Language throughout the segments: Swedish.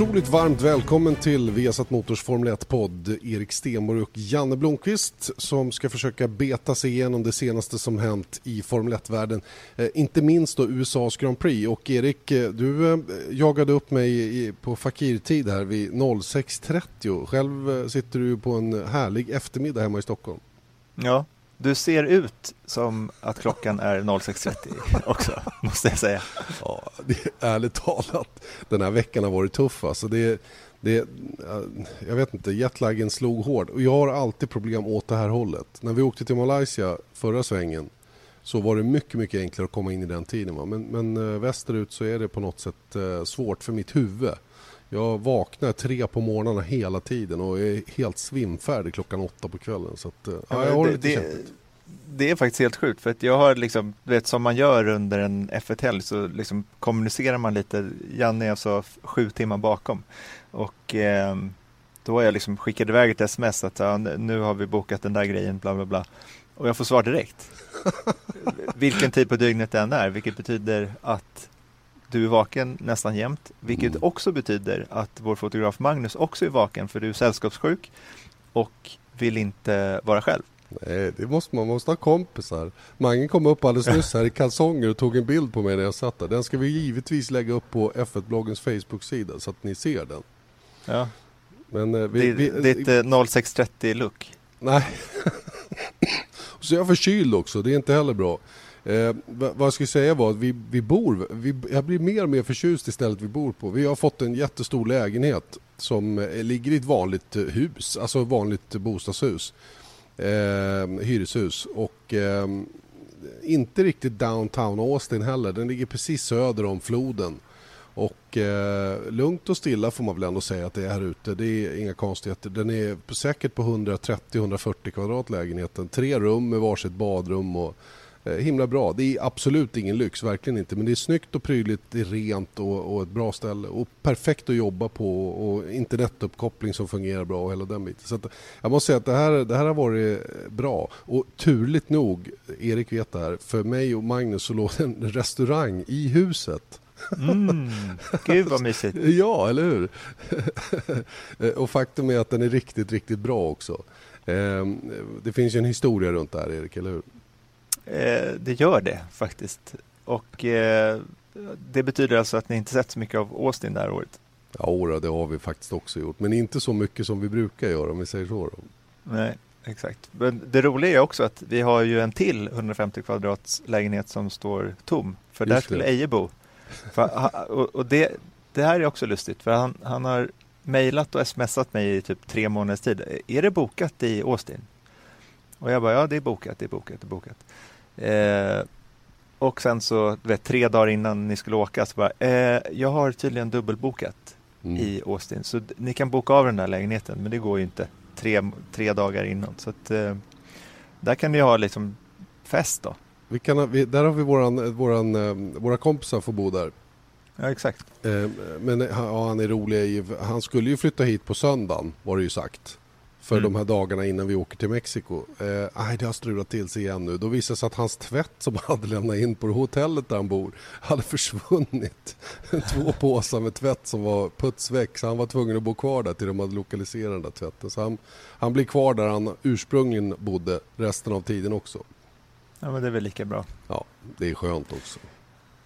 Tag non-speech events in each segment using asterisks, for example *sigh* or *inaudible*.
Otroligt varmt välkommen till Viasat Motors Formel 1-podd. Erik Stenborg och Janne Blomqvist som ska försöka beta sig igenom det senaste som hänt i Formel 1-världen. Eh, inte minst då USAs Grand Prix. Och Erik, eh, du eh, jagade upp mig i, på fakirtid här vid 06.30. Själv eh, sitter du på en härlig eftermiddag hemma i Stockholm. Ja, du ser ut som att klockan är 06.30 också, *laughs* måste jag säga. Ja, det är ärligt talat, den här veckan har varit tuff. Alltså det, det, jag vet inte, jetlagen slog hård. Och jag har alltid problem åt det här hållet. När vi åkte till Malaysia förra svängen så var det mycket, mycket enklare att komma in i den tiden. Va? Men, men eh, västerut så är det på något sätt eh, svårt för mitt huvud. Jag vaknar tre på morgnarna hela tiden och är helt svimfärdig klockan åtta på kvällen. Så att, eh, ja, jag har det, lite det, kämpigt. det är faktiskt helt sjukt för att jag har liksom, du vet som man gör under en F1-helg så liksom kommunicerar man lite. Janne är alltså sju timmar bakom och eh, då har jag liksom skickat iväg ett sms att ja, nu har vi bokat den där grejen bla bla bla och jag får svar direkt. *laughs* Vilken tid på dygnet den är, vilket betyder att du är vaken nästan jämt, vilket Mm. också betyder att vår fotograf Magnus också är vaken för du är sällskapssjuk och vill inte vara själv. Nej, det måste man, måste ha kompisar. Mange kom upp alldeles nyss här i kalsonger och tog en bild på mig när jag satt där. Den ska vi givetvis lägga upp på F1-bloggens Facebook-sida så att ni ser den. Ja. Men eh, vi, Det, vi, ditt eh, 0630-look. Nej. *laughs* så jag är förkyld också, det är inte heller bra. Eh, vad jag skulle säga var att vi, vi bor, vi, jag blir mer och mer förtjust i stället vi bor på. Vi har fått en jättestor lägenhet som eh, ligger i ett vanligt eh, hus, alltså ett vanligt bostadshus. Eh, hyreshus och eh, inte riktigt downtown Austin heller. Den ligger precis söder om floden. Och eh, lugnt och stilla får man väl ändå säga att det är här ute. Det är inga konstigheter. Den är säkert på 130-140 kvadrat lägenheten. Tre rum med varsitt badrum och himla bra. Det är absolut ingen lyx, verkligen inte. Men det är snyggt och prydligt, det är rent och, och ett bra ställe. Och perfekt att jobba på och internetuppkoppling som fungerar bra och hela den biten. Så att, jag måste säga att det här, det här har varit bra. Och turligt nog, Erik vet det här, för mig och Magnus så låg en restaurang i huset. Mm. Gud vad mysigt. *laughs* Ja, eller hur? *laughs* och faktum är att den är riktigt, riktigt bra också. Ehm, Det finns ju en historia runt det här, Erik, eller hur? Eh, det gör det faktiskt. Och eh, det betyder alltså att ni inte sett så mycket av Austin det här året. Ja, det har vi faktiskt också gjort. Men inte så mycket som vi brukar göra, om vi säger så. Då. Nej, exakt. Men det roliga är också att vi har ju en till 150 kvadrats lägenhet som står tom. För där Just det. skulle Eje bo. Och och det, det här är också lustigt för han, han har mejlat och smsat mig i typ tre månaders tid. Är det bokat i Austin? Och jag bara, ja det är bokat, det är bokat, det är bokat. Eh, och sen så, vet, tre dagar innan ni skulle åka så bara, eh, jag har tydligen dubbelbokat Mm. i Austin. Så ni kan boka av den där lägenheten, men det går ju inte tre, tre dagar innan. Så att, eh, där kan ni ha liksom fest då. Vi kan, vi, där har vi våran, våran, eh, våra kompisar får bo där. Ja, exakt. Eh, Men ja, han är rolig. Han skulle ju flytta hit på söndagen var det ju sagt. För Mm. de här dagarna innan vi åker till Mexiko. Eh, det har strulat till sig igen nu. Då visade det sig att hans tvätt som han hade lämnat in på hotellet där han bor hade försvunnit. *laughs* Två påsar med tvätt som var putsväck. Så han var tvungen att bo kvar där till de hade lokaliserat den där tvätten. Så han, han blir kvar där han ursprungligen bodde resten av tiden också. Ja, men det är väl lika bra. Ja, det är skönt också.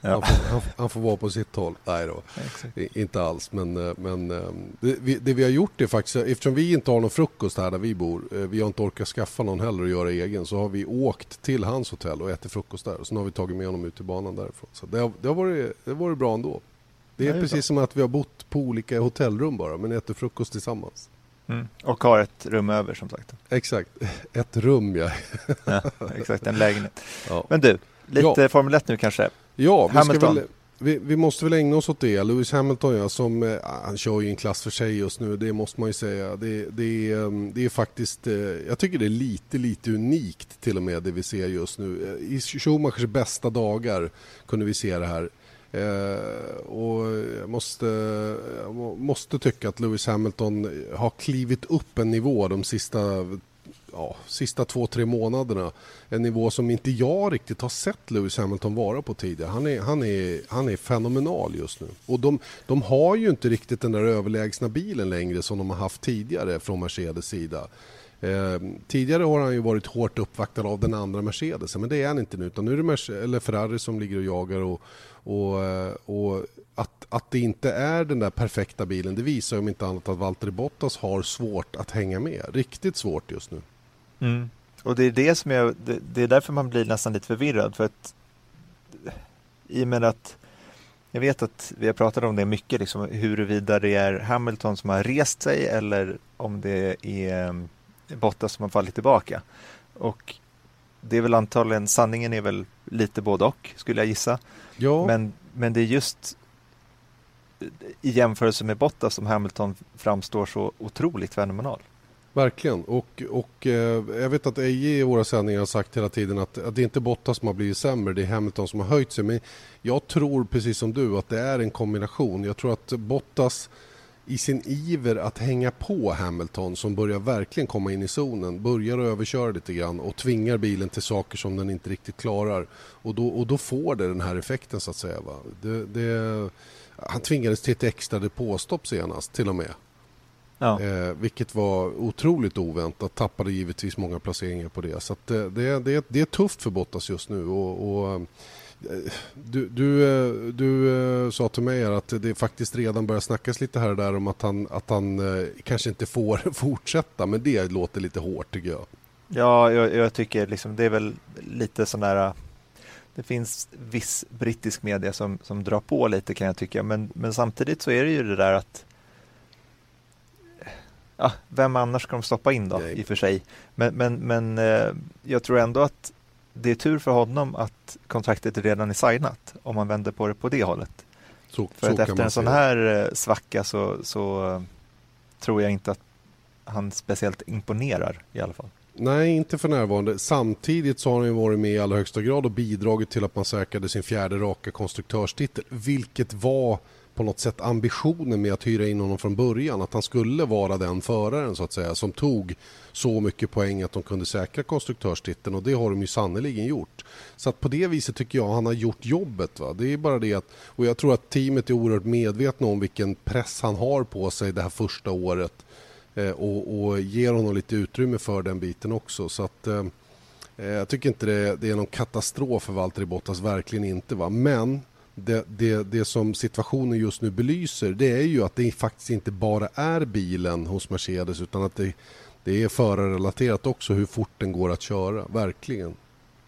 Ja, Han, får, han, han får vara på sitt håll. Nej då. exakt. I- Inte alls, men, eh, men eh, det, vi, det vi har gjort är faktiskt, eftersom vi inte har någon frukost här där vi bor, eh, vi har inte orkat skaffa någon heller och göra egen, så har vi åkt till hans hotell och ätit frukost där. Och sen har vi tagit med honom ut till banan därifrån. Så det har, det har, varit, det har varit bra ändå. Det är det är precis som att vi har bott på olika hotellrum bara, men äter frukost tillsammans. Mm. Och har ett rum över som sagt. Exakt, ett rum ja. Ja, exakt, en lägenhet. ja. Men du, Lite ja. Formel 1 nu kanske. Ja, vi. Väl, vi, vi, måste väl ägna oss åt det. Lewis Hamilton, ja, som, eh, han kör ju en klass för sig just nu, det måste man ju säga. Det, det, ehm, det är faktiskt, eh, jag tycker det är lite, lite unikt till och med det vi ser just nu. I Schumachers bästa dagar kunde vi se det här. Eh, och jag måste, jag måste tycka att Lewis Hamilton har klivit upp en nivå de sista, ja, sista två, tre månaderna. En nivå som inte jag riktigt har sett Lewis Hamilton vara på tidigare. Han är, han är, han är fenomenal just nu. Och de, de har ju inte riktigt den där överlägsna bilen längre som de har haft tidigare från Mercedes sida. Eh, tidigare har han ju varit hårt uppvaktad av den andra Mercedesen men det är han inte nu utan nu är det Merce eller Ferrari som ligger och jagar och, och, eh, och att, att det inte är den där perfekta bilen det visar ju om inte annat att Valtteri Bottas har svårt att hänga med. Riktigt svårt just nu. Mm. Och det är det som jag, det, det, är därför man blir nästan lite förvirrad för att i och med att jag vet att vi har pratat om det mycket, liksom, huruvida det är Hamilton som har rest sig eller om det är mm, Bottas som har fallit tillbaka. Och det är väl antagligen, sanningen är väl lite både och skulle jag gissa. Ja. Men, men det är just i jämförelse med Bottas som Hamilton framstår så otroligt fenomenal. Verkligen. Och, och eh, jag vet att Eje i våra sändningar har sagt hela tiden att, att det är inte Bottas som har blivit sämre, det är Hamilton som har höjt sig. Men jag tror precis som du att det är en kombination. Jag tror att Bottas i sin iver att hänga på Hamilton som börjar verkligen komma in i zonen, börjar överköra lite grann och tvingar bilen till saker som den inte riktigt klarar. Och då, och då får det den här effekten så att säga. Va? Det, det, han tvingades till ett extra depåstopp senast till och med. Ja. Eh, vilket var otroligt oväntat. Tappade givetvis många placeringar på det. Så det, det, det, det är tufft för Bottas just nu. Och, och du, du, eh, du eh, sa till mig att det faktiskt redan börjar snackas lite här och där om att han, att han eh, kanske inte får *laughs* fortsätta, men det låter lite hårt tycker jag. Ja, jag, jag tycker liksom det är väl lite sån där det finns viss brittisk media som, som drar på lite kan jag tycka, men, men samtidigt så är det ju det där att ja, vem annars ska de stoppa in då i och för sig. Men, men, men jag tror ändå att det är tur för honom att kontraktet redan är signat om man vänder på det på det hållet. Så, för så att efter en sån här eh, svacka så, så eh, tror jag inte att han speciellt imponerar i alla fall. Nej, inte för närvarande. Samtidigt så har han ju varit med i allra högsta grad och bidragit till att man säkrade sin fjärde raka konstruktörstitel, vilket var på något sätt ambitionen med att hyra in honom från början. Att han skulle vara den föraren så att säga som tog så mycket poäng att de kunde säkra konstruktörstiteln och det har de ju sannerligen gjort. Så att på det viset tycker jag han har gjort jobbet. Va? Det är bara det att, och jag tror att teamet är oerhört medvetna om vilken press han har på sig det här första året eh, och, och ger honom lite utrymme för den biten också. Så att eh, eh jag tycker inte det, det, är någon katastrof för Valtteri Bottas, verkligen inte. Va? Men det, det, det som situationen just nu belyser det är ju att det faktiskt inte bara är bilen hos Mercedes utan att det, det är förarrelaterat också hur fort den går att köra, verkligen.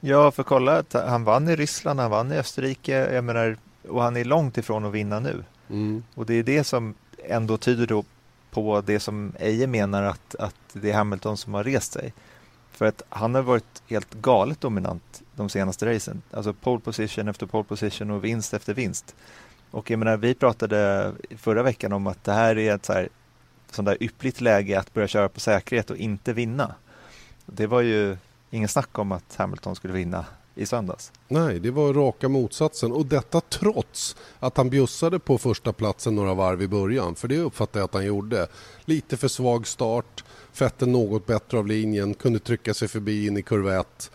Ja, för kolla, han vann i Ryssland, han vann i Österrike, jag menar, och han är långt ifrån att vinna nu. Mm. Och det är det som ändå tyder på det som Eje menar att, att det är Hamilton som har rest sig. För att han har varit helt galet dominant de senaste racen. Alltså pole position efter pole position och vinst efter vinst. Och jag menar, vi pratade förra veckan om att det här är ett så här, sånt där yppligt läge att börja köra på säkerhet och inte vinna. Det var ju ingen snack om att Hamilton skulle vinna i söndags. Nej, det var raka motsatsen och detta trots att han bjussade på första platsen några varv i början. För det uppfattade jag att han gjorde. Lite för svag start, Fetten något bättre av linjen, kunde trycka sig förbi in i kurva 1.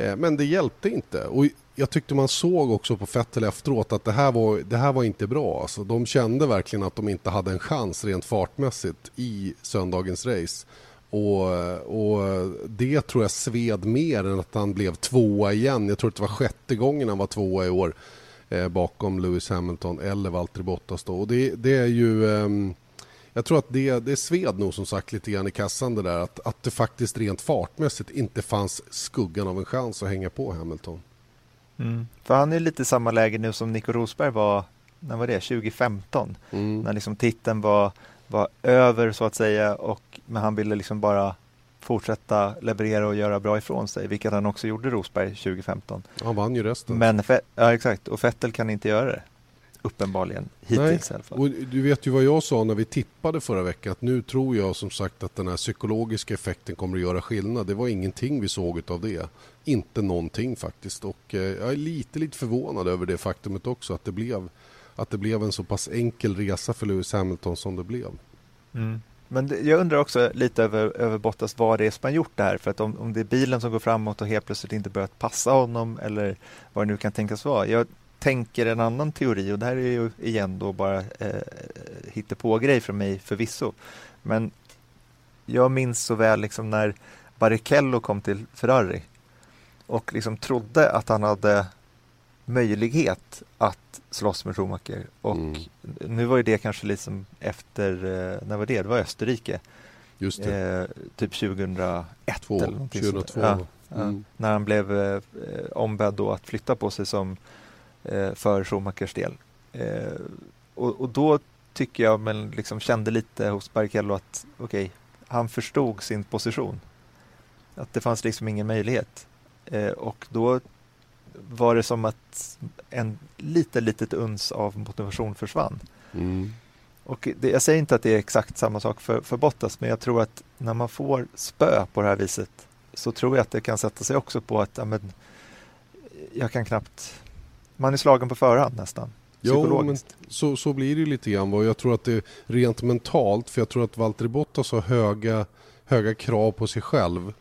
Eh, men det hjälpte inte. Och jag tyckte man såg också på Fettel efteråt att det här var, det här var inte bra. Alltså, de kände verkligen att de inte hade en chans rent fartmässigt i söndagens race. Och, och, det tror jag sved mer än att han blev tvåa igen. Jag tror att det var sjätte gången han var tvåa i år eh, bakom Lewis Hamilton eller Valtteri Bottas. Då. Och det, det är ju... Eh, jag tror att det, det sved nog som sagt lite grann i kassan det där att, att det faktiskt rent fartmässigt inte fanns skuggan av en chans att hänga på Hamilton. Mm. För han är lite i samma läge nu som Nico Rosberg var, när var det, 2015? Mm. När liksom titeln var, var över så att säga och men han ville liksom bara fortsätta leverera och göra bra ifrån sig, vilket han också gjorde Rosberg 2015. Han vann ju resten. Men, ja exakt, och Vettel kan inte göra det. Uppenbarligen, hittills Nej. i alla fall. Och du vet ju vad jag sa när vi tippade förra veckan, att nu tror jag som sagt att den här psykologiska effekten kommer att göra skillnad. Det var ingenting vi såg av det. Inte någonting faktiskt. Och eh, jag är lite, lite förvånad över det faktumet också, att det blev, att det blev en så pass enkel resa för Lewis Hamilton som det blev. Mm. Men det, jag undrar också lite över, över Bottas vad det är som har gjort det här. För att om, om det är bilen som går framåt och helt plötsligt inte börjat passa honom eller vad det nu kan tänkas vara. Jag tänker en annan teori och det här är ju igen då bara eh, på grej från mig förvisso. Men jag minns så väl liksom när Barrichello kom till Ferrari och liksom trodde att han hade möjlighet att slåss med Schumacher. Och mm. nu var ju det kanske liksom efter, eh, när var det? Det var Österrike. Just det. Eh, typ 2001 Två, eller någonting 2002. Ja, mm. ja, när han blev eh, ombedd då att flytta på sig som för Schumachers del. Eh, och, och, då tycker jag men liksom kände lite hos Barrichello att okej, okay, han förstod sin position. Att det fanns liksom ingen möjlighet. Eh, och då var det som att en lite litet uns av motivation försvann. Mm. Och det, jag säger inte att det är exakt samma sak för, för Bottas, men jag tror att när man får spö på det här viset så tror jag att det kan sätta sig också på att ja, men, jag kan knappt... Man är slagen på förhand nästan. Jo, men så, så blir det lite grann. Och jag tror att det rent mentalt, för jag tror att Valtteri Bottas har höga, höga krav på sig själv.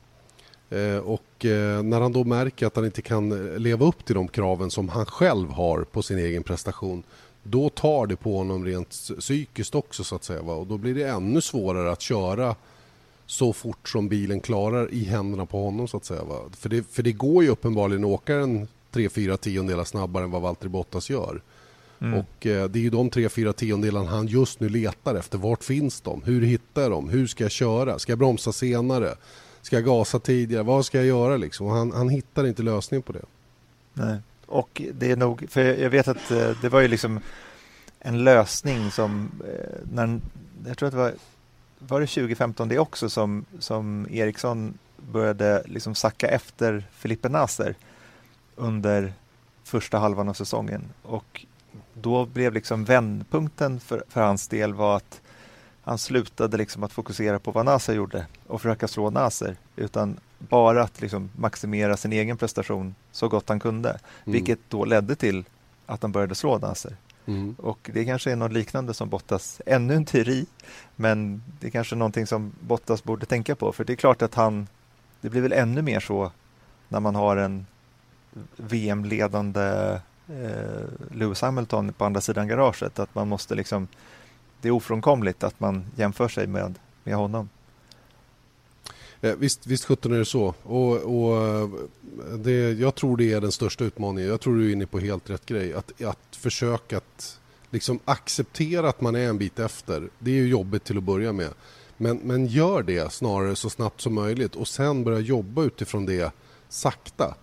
Eh, och eh, när han då märker att han inte kan leva upp till de kraven som han själv har på sin egen prestation då tar det på honom rent psykiskt också så att säga. Va? Och då blir det ännu svårare att köra så fort som bilen klarar i händerna på honom så att säga. Va? För, det, för det går ju uppenbarligen att åka en 3-4 tiondelar snabbare än vad Valtteri Bottas gör. Mm. Och eh, det är ju de 3-4 tiondelarna han just nu letar efter. Vart finns de? Hur hittar jag dem? Hur ska jag köra? Ska jag bromsa senare? Ska jag gasa tidigare? Vad ska jag göra liksom? Han, han hittar inte lösning på det. Nej. Och det är nog, för jag vet att eh, det var ju liksom en lösning som, eh, när, jag tror att det var, var det 2015 det också som, som Eriksson började liksom sacka efter Filippe Nasser under första halvan av säsongen. Och då blev liksom vändpunkten för, för hans del var att han slutade liksom att fokusera på vad Nasser gjorde och försöka slå Nasser utan bara att liksom maximera sin egen prestation så gott han kunde. Mm. Vilket då ledde till att han började slå Nasser. Mm. Och det kanske är något liknande som Bottas, ännu en teori, men det är kanske någonting som Bottas borde tänka på. För det är klart att han, det blir väl ännu mer så när man har en VM-ledande eh, Lewis Hamilton på andra sidan garaget, att man måste liksom, det är ofrånkomligt att man jämför sig med, med honom. Eh, visst, visst sjutton är det så. Och, och det, jag tror det är den största utmaningen. Jag tror du är inne på helt rätt grej. Att, att försöka att liksom acceptera att man är en bit efter. Det är ju jobbigt till att börja med. Men, men gör det snarare så snabbt som möjligt och sen börja jobba utifrån det sakta.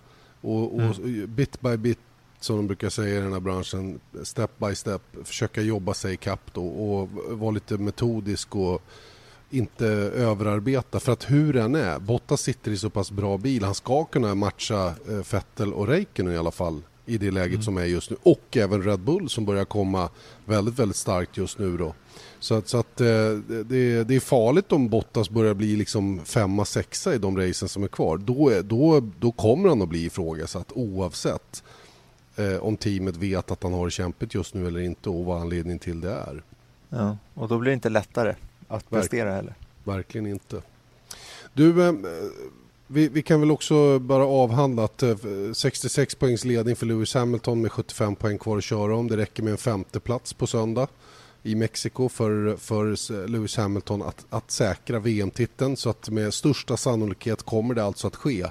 Och, och mm. bit by bit som de brukar säga i den här branschen, step by step, försöka jobba sig ikapp då och vara lite metodisk och inte överarbeta. För att hur den är, Bottas sitter i så pass bra bil. Han ska kunna matcha eh, Vettel och Räikkönen i alla fall i det läget mm. som är just nu. Och även Red Bull som börjar komma väldigt, väldigt starkt just nu då. Så att, så att eh, det, det, är farligt om Bottas börjar bli liksom femma, sexa i de racen som är kvar. Då, är, då, då kommer han att bli ifrågasatt oavsett eh, om teamet vet att han har det kämpigt just nu eller inte och vad anledningen till det är. Ja, och då blir det inte lättare att prestera heller. Verkligen inte. Du, eh, vi, vi, kan väl också bara avhandla att eh, 66 poängs ledning för Lewis Hamilton med 75 poäng kvar att köra om. Det räcker med en femte plats på söndag i Mexiko för, för Lewis Hamilton att, att säkra VM-titeln. Så att med största sannolikhet kommer det alltså att ske.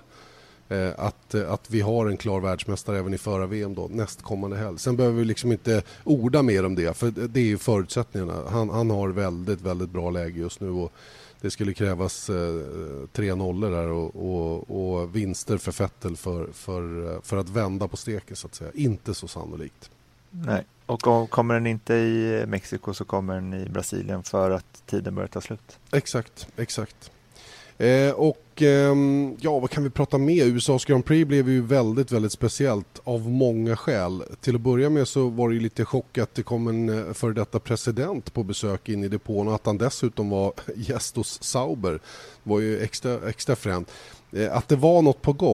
Eh, att, eh, att vi har en klar världsmästare även i förra-VM då, nästkommande helg. Sen behöver vi liksom inte orda mer om det, för det är ju förutsättningarna. Han, han har väldigt, väldigt bra läge just nu och det skulle krävas eh, tre nollor där och, och, och, vinster för Fettel för, för, för att vända på steken så att säga. Inte så sannolikt. Nej, och kommer den inte i Mexiko så kommer den i Brasilien för att tiden börjar ta slut. Exakt, exakt. Eh, och ehm, ja, vad kan vi prata med? USAs Grand Prix blev ju väldigt, väldigt speciellt av många skäl. Till att börja med så var det ju lite chock att det kom en eh, före detta president på besök in i depån och att han dessutom var *laughs* gäst hos Sauber. Det var ju extra, extra fränt. Eh, att det var något på gång.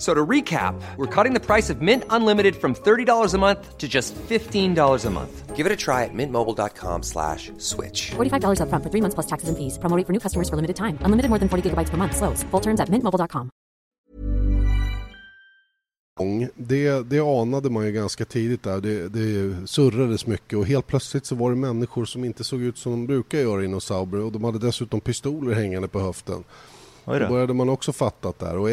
So to recap, we're cutting the price of Mint Unlimited from $30 a month to just $15 a month. Give it a try at mintmobile.com slash switch. $45 upfront for three months plus taxes and fees. Promoting for new customers for limited time. Unlimited more than 40 gigabytes per month. Slows. Full terms at mintmobile.com. Det, det anade man ju ganska tidigt där. Det, det surrades mycket och helt plötsligt så var det människor som inte såg ut som de brukar göra inom Sauber och de hade dessutom pistoler hängande på höften. Då började man också fatta där och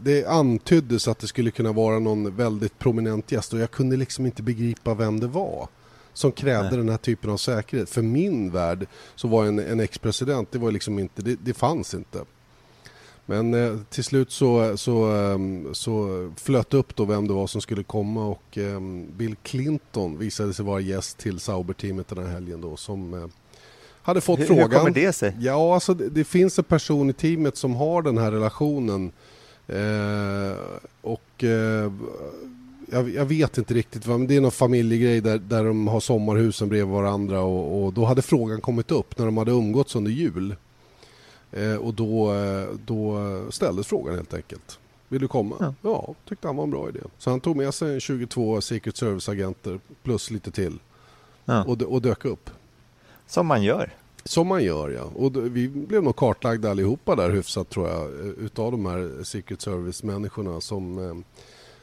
det antyddes att det skulle kunna vara någon väldigt prominent gäst och jag kunde liksom inte begripa vem det var som krävde Nej. den här typen av säkerhet. För min värld så var en, en ex-president, det var liksom inte, det, det fanns inte. Men eh, till slut så, så, um, så flöt upp då vem det var som skulle komma och um, Bill Clinton visade sig vara gäst till Sauber-teamet den här helgen då som uh, hade fått hur, frågan. Hur kommer det sig? Ja, alltså det, det, finns en person i teamet som har den här relationen uh, och uh, jag, jag, vet inte riktigt, men det är någon familjegrej där, där de har sommarhusen bredvid varandra och, och då hade frågan kommit upp när de hade umgåtts under jul. Eh, och då, eh, då ställdes frågan helt enkelt. Vill du komma? Ja. ja, tyckte han var en bra idé. Så han tog med sig 22 Secret Service-agenter plus lite till ja. och, och dök upp. Som man gör. Som man gör ja. Och vi blev nog kartlagda allihopa där hyfsat tror jag utav de här Secret Service-människorna som eh,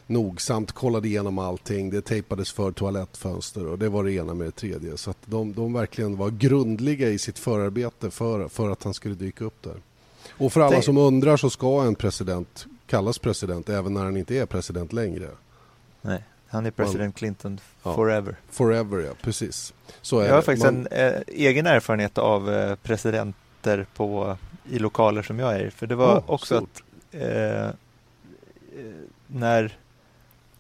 nogsamt kollade igenom allting. Det tejpades för toalettfönster och det var det ena med det tredje. Så att de, de verkligen var grundliga i sitt förarbete för, för att han skulle dyka upp där. Och för alla som undrar så ska en president kallas president även när han inte är president längre. Nej, han är president Clinton forever. Ja, forever, ja. Precis. Så Jag har faktiskt man... en äh, egen erfarenhet av äh, presidenter på, i lokaler som jag är i. För det var oh, också stort. att äh, när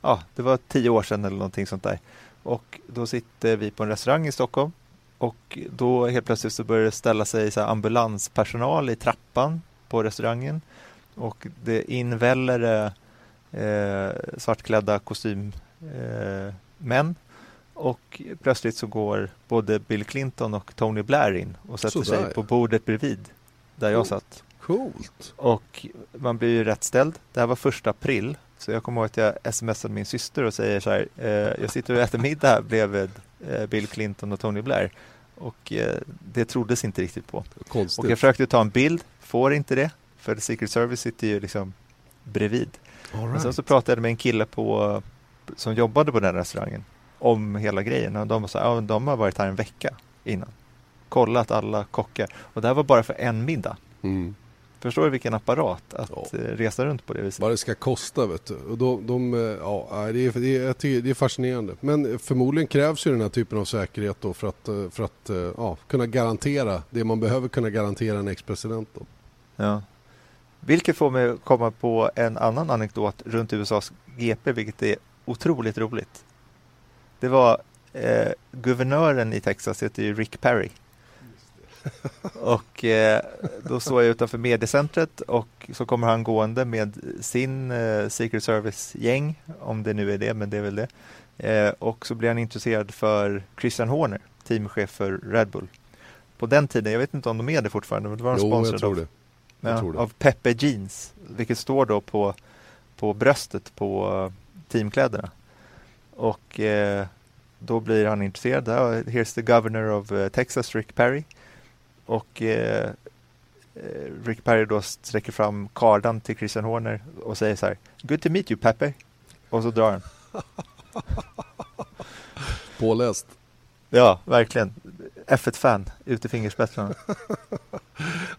ja, det var tio år sedan eller någonting sånt där. Och då sitter vi på en restaurang i Stockholm och då helt plötsligt så börjar det ställa sig så ambulanspersonal i trappan på restaurangen och det inväller eh, svartklädda kostymmän eh, och plötsligt så går både Bill Clinton och Tony Blair in och sätter Sådär. sig på bordet bredvid där jag satt. Coolt! Och man blir ju rätt ställd. Det här var första april så jag kommer ihåg att jag smsade min syster och säger så här, eh, jag sitter och äter middag bredvid eh, Bill Clinton och Tony Blair. Och eh, det troddes inte riktigt på. Konstigt. Och jag försökte ta en bild, får inte det, för Secret Service sitter ju liksom bredvid. Right. Men sen så pratade jag med en kille på, som jobbade på den restaurangen om hela grejen och de, sa, ja, de har varit här en vecka innan. Kollat alla kockar och det här var bara för en middag. Mm. Förstår du vilken apparat att ja. Eh, resa runt på det viset? Vad det ska kosta vet du. Och de, de, eh, ja, det, är, det, är, det är fascinerande. Men förmodligen krävs ju den här typen av säkerhet då för att, eh, för att ja, kunna garantera det man behöver kunna garantera en ex-president. Då. Ja. Vilket får mig komma på en annan anekdot runt USAs GP, vilket är otroligt roligt. Det var eh, guvernören i Texas, heter ju Rick Perry. och eh, då står jag utanför mediecentret och så kommer han gående med sin eh, Secret Service-gäng, om det nu är det, men det är väl det. Eh, och så blir han intresserad för Christian Horner, teamchef för Red Bull. På den tiden, jag vet inte om de är det fortfarande, men det var de sponsrad av, ja, av Pepe Jeans, vilket står då på, på bröstet på uh, teamkläderna. Och eh, då blir han intresserad. Here's the governor of uh, Texas, Rick Perry. Och eh, eh, Rick Perry då sträcker fram kardan till Christian Horner och säger så här Good to meet you Pepe. Och så drar han. Påläst. Ja, verkligen. F1-fan ut i fingerspetsarna. *laughs*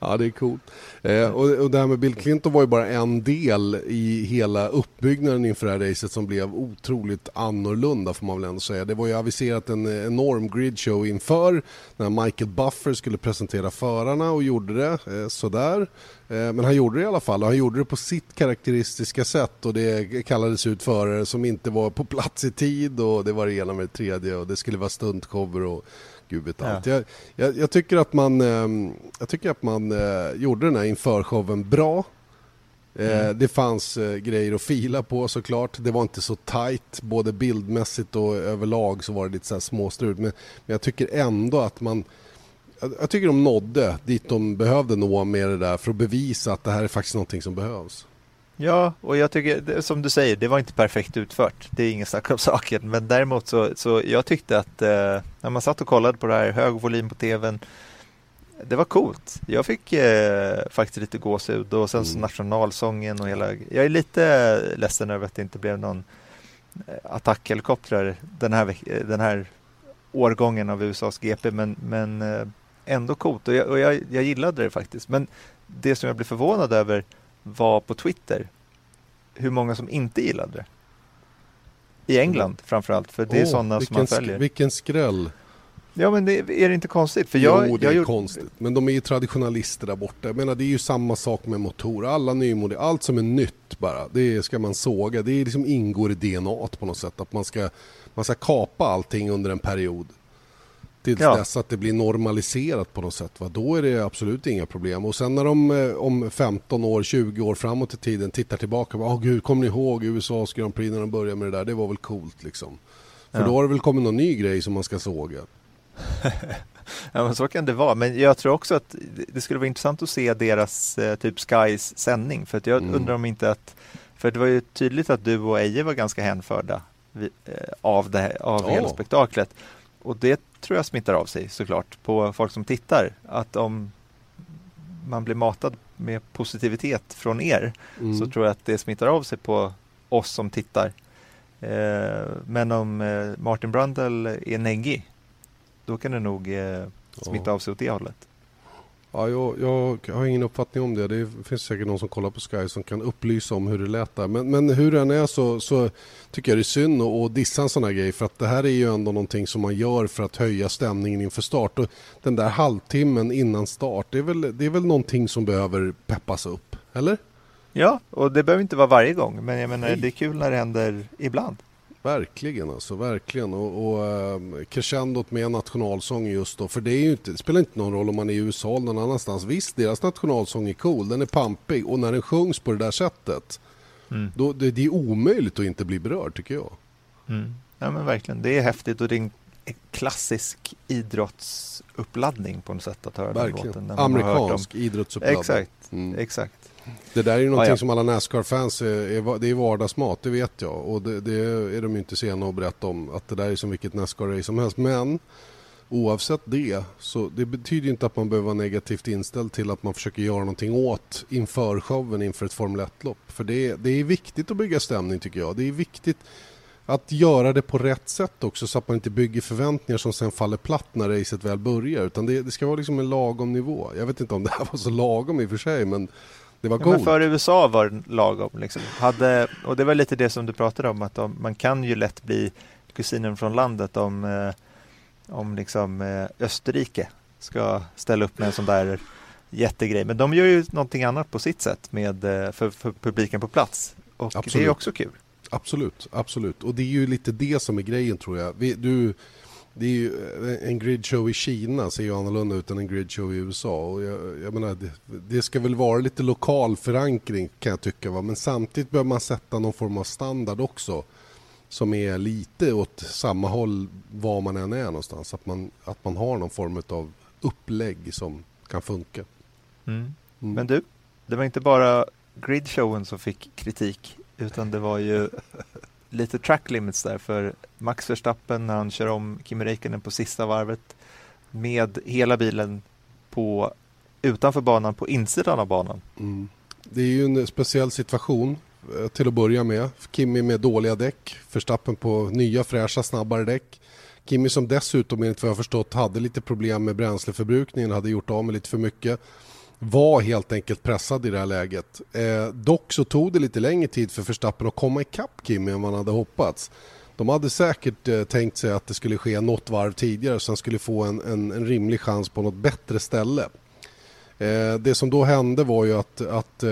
ja, det är coolt. Eh, och, och det här med Bill Clinton var ju bara en del i hela uppbyggnaden inför det här racet som blev otroligt annorlunda får man väl ändå säga. Det var ju aviserat en enorm gridshow inför när Michael Buffer skulle presentera förarna och gjorde det eh, sådär. Eh, men han gjorde det i alla fall och han gjorde det på sitt karaktäristiska sätt och det kallades ut förare som inte var på plats i tid och det var det ena med det tredje och det skulle vara stuntshower och gud vet allt. Ja. Jag, jag, jag, tycker att man, eh, jag tycker att man eh, gjorde den här införshowen bra. Eh, mm. Det fanns eh, grejer att fila på såklart. Det var inte så tight både bildmässigt och överlag så var det lite så här småstrul. Men, men jag tycker ändå att man jag tycker de nådde dit de behövde nå med det där för att bevisa att det här är faktiskt någonting som behövs. Ja, och jag tycker som du säger, det var inte perfekt utfört. Det är ingen snack om *laughs* saken. Men däremot så, så jag tyckte att eh, när man satt och kollade på det här, hög volym på tvn. Det var coolt. Jag fick eh, faktiskt lite gåshud och sen mm. nationalsången och hela. Jag är lite ledsen över att det inte blev någon eh, attackhelikoptrar den här, den här årgången av USAs GP. Men, men eh, ändå coolt och, jag, och jag, jag gillade det faktiskt. Men det som jag blev förvånad över var på Twitter hur många som inte gillade det. I England mm. framförallt, för det är oh, sådana som man följer. Vilken skräll! Ja men det, är det inte konstigt? För jag, jo det jag är gjort... konstigt. Men de är ju traditionalister där borta. Jag menar det är ju samma sak med motorer. Alla nymodeller, allt som är nytt bara. Det ska man såga. Det är liksom ingår i DNA på något sätt. Att man ska, man ska kapa allting under en period tills ja. dess att det blir normaliserat på något sätt. Va? Då är det absolut inga problem. Och sen när de eh, om 15 år, 20 år framåt i tiden tittar tillbaka. Åh oh, gud, kommer ni ihåg USAs Grand Prix när de började med det där? Det var väl coolt liksom. För ja. då har det väl kommit någon ny grej som man ska såga. *laughs* ja men så kan det vara. Men jag tror också att det skulle vara intressant att se deras eh, typ Skys sändning. För att jag mm. undrar om inte att för det var ju tydligt att du och Eje var ganska hänförda eh, av, det, av oh. hela spektaklet. Och det tror jag smittar av sig såklart på folk som tittar. Att om man blir matad med positivitet från er mm. så tror jag att det smittar av sig på oss som tittar. Eh, men om eh, Martin Brundle är neggig då kan det nog eh, smitta av sig åt det hållet. Ja, jag, jag, har ingen uppfattning om det. Det finns säkert någon som kollar på Sky som kan upplysa om hur det lät där. Men, men hur den är så, så tycker jag det är synd att dissa en sån här grej. För att det här är ju ändå någonting som man gör för att höja stämningen inför start. Och den där halvtimmen innan start, det är, väl, det är väl någonting som behöver peppas upp, eller? Ja, och det behöver inte vara varje gång. Men jag menar, det är kul när det händer ibland. Verkligen alltså, verkligen. Och, och uh, crescendot med nationalsång just då. För det, är ju inte, det spelar inte någon roll om man är i USA eller någon annanstans. Visst, deras nationalsång är cool, den är pampig. Och när den sjungs på det där sättet, mm. då, det, det, är omöjligt att inte bli berörd tycker jag. Mm. Ja men verkligen, det är häftigt och det är en klassisk idrottsuppladdning på något sätt att höra verkligen. den låten. Amerikansk idrottsuppladdning. Exakt, mm. exakt. Det där är ju någonting ah, ja. som alla Nascar-fans är, är, det är vardagsmat, det vet jag. Och det, det är de inte sena att berätta om, att det där är som vilket Nascar-race som helst. Men oavsett det, så det betyder inte att man behöver vara negativt inställd till att man försöker göra någonting åt inför showen inför ett Formel 1-lopp. För det, det är viktigt att bygga stämning tycker jag. Det är viktigt att göra det på rätt sätt också så att man inte bygger förväntningar som sen faller platt när racet väl börjar. Utan det, det ska vara liksom en lagom nivå. Jag vet inte om det här var så lagom i och för sig men det var ja, men för USA var det lagom. Liksom. Hade, och det var lite det som du pratade om, att de, man kan ju lätt bli kusinen från landet om, eh, om liksom, eh, Österrike ska ställa upp med en sån där jättegrej. Men de gör ju någonting annat på sitt sätt med, eh, för, för publiken på plats. Och absolut. det är också kul. Absolut, absolut. Och det är ju lite det som är grejen tror jag. Vi, du, det är ju, eh, en gridshow i Kina ser ju annorlunda ut än en gridshow i USA. Och jag, jag menar, det, det, ska väl vara lite lokal förankring kan jag tycka. Va? Men samtidigt behöver man sätta någon form av standard också. Som är lite åt samma håll var man än är någonstans. Att man, att man har någon form av upplägg som kan funka. Mm. Mm. Men du, det var inte bara gridshowen som fick kritik. Utan det var ju *laughs* lite track limits där för Max Verstappen när han kör om Kimi Räikkönen på sista varvet med hela bilen på, utanför banan på insidan av banan. Mm. Det är ju en speciell situation eh, till att börja med. Kimi med dåliga däck, Verstappen på nya fräscha snabbare däck. Kimi som dessutom enligt vad jag förstått hade lite problem med bränsleförbrukningen, hade gjort av med lite för mycket var helt enkelt pressad i det här läget. Eh, dock så tog det lite längre tid för Verstappen att komma ikapp Kimi än man hade hoppats. De hade säkert eh, tänkt sig att det skulle ske något varv tidigare så han skulle få en, en, en rimlig chans på något bättre ställe. Eh, det som då hände var ju att, att eh,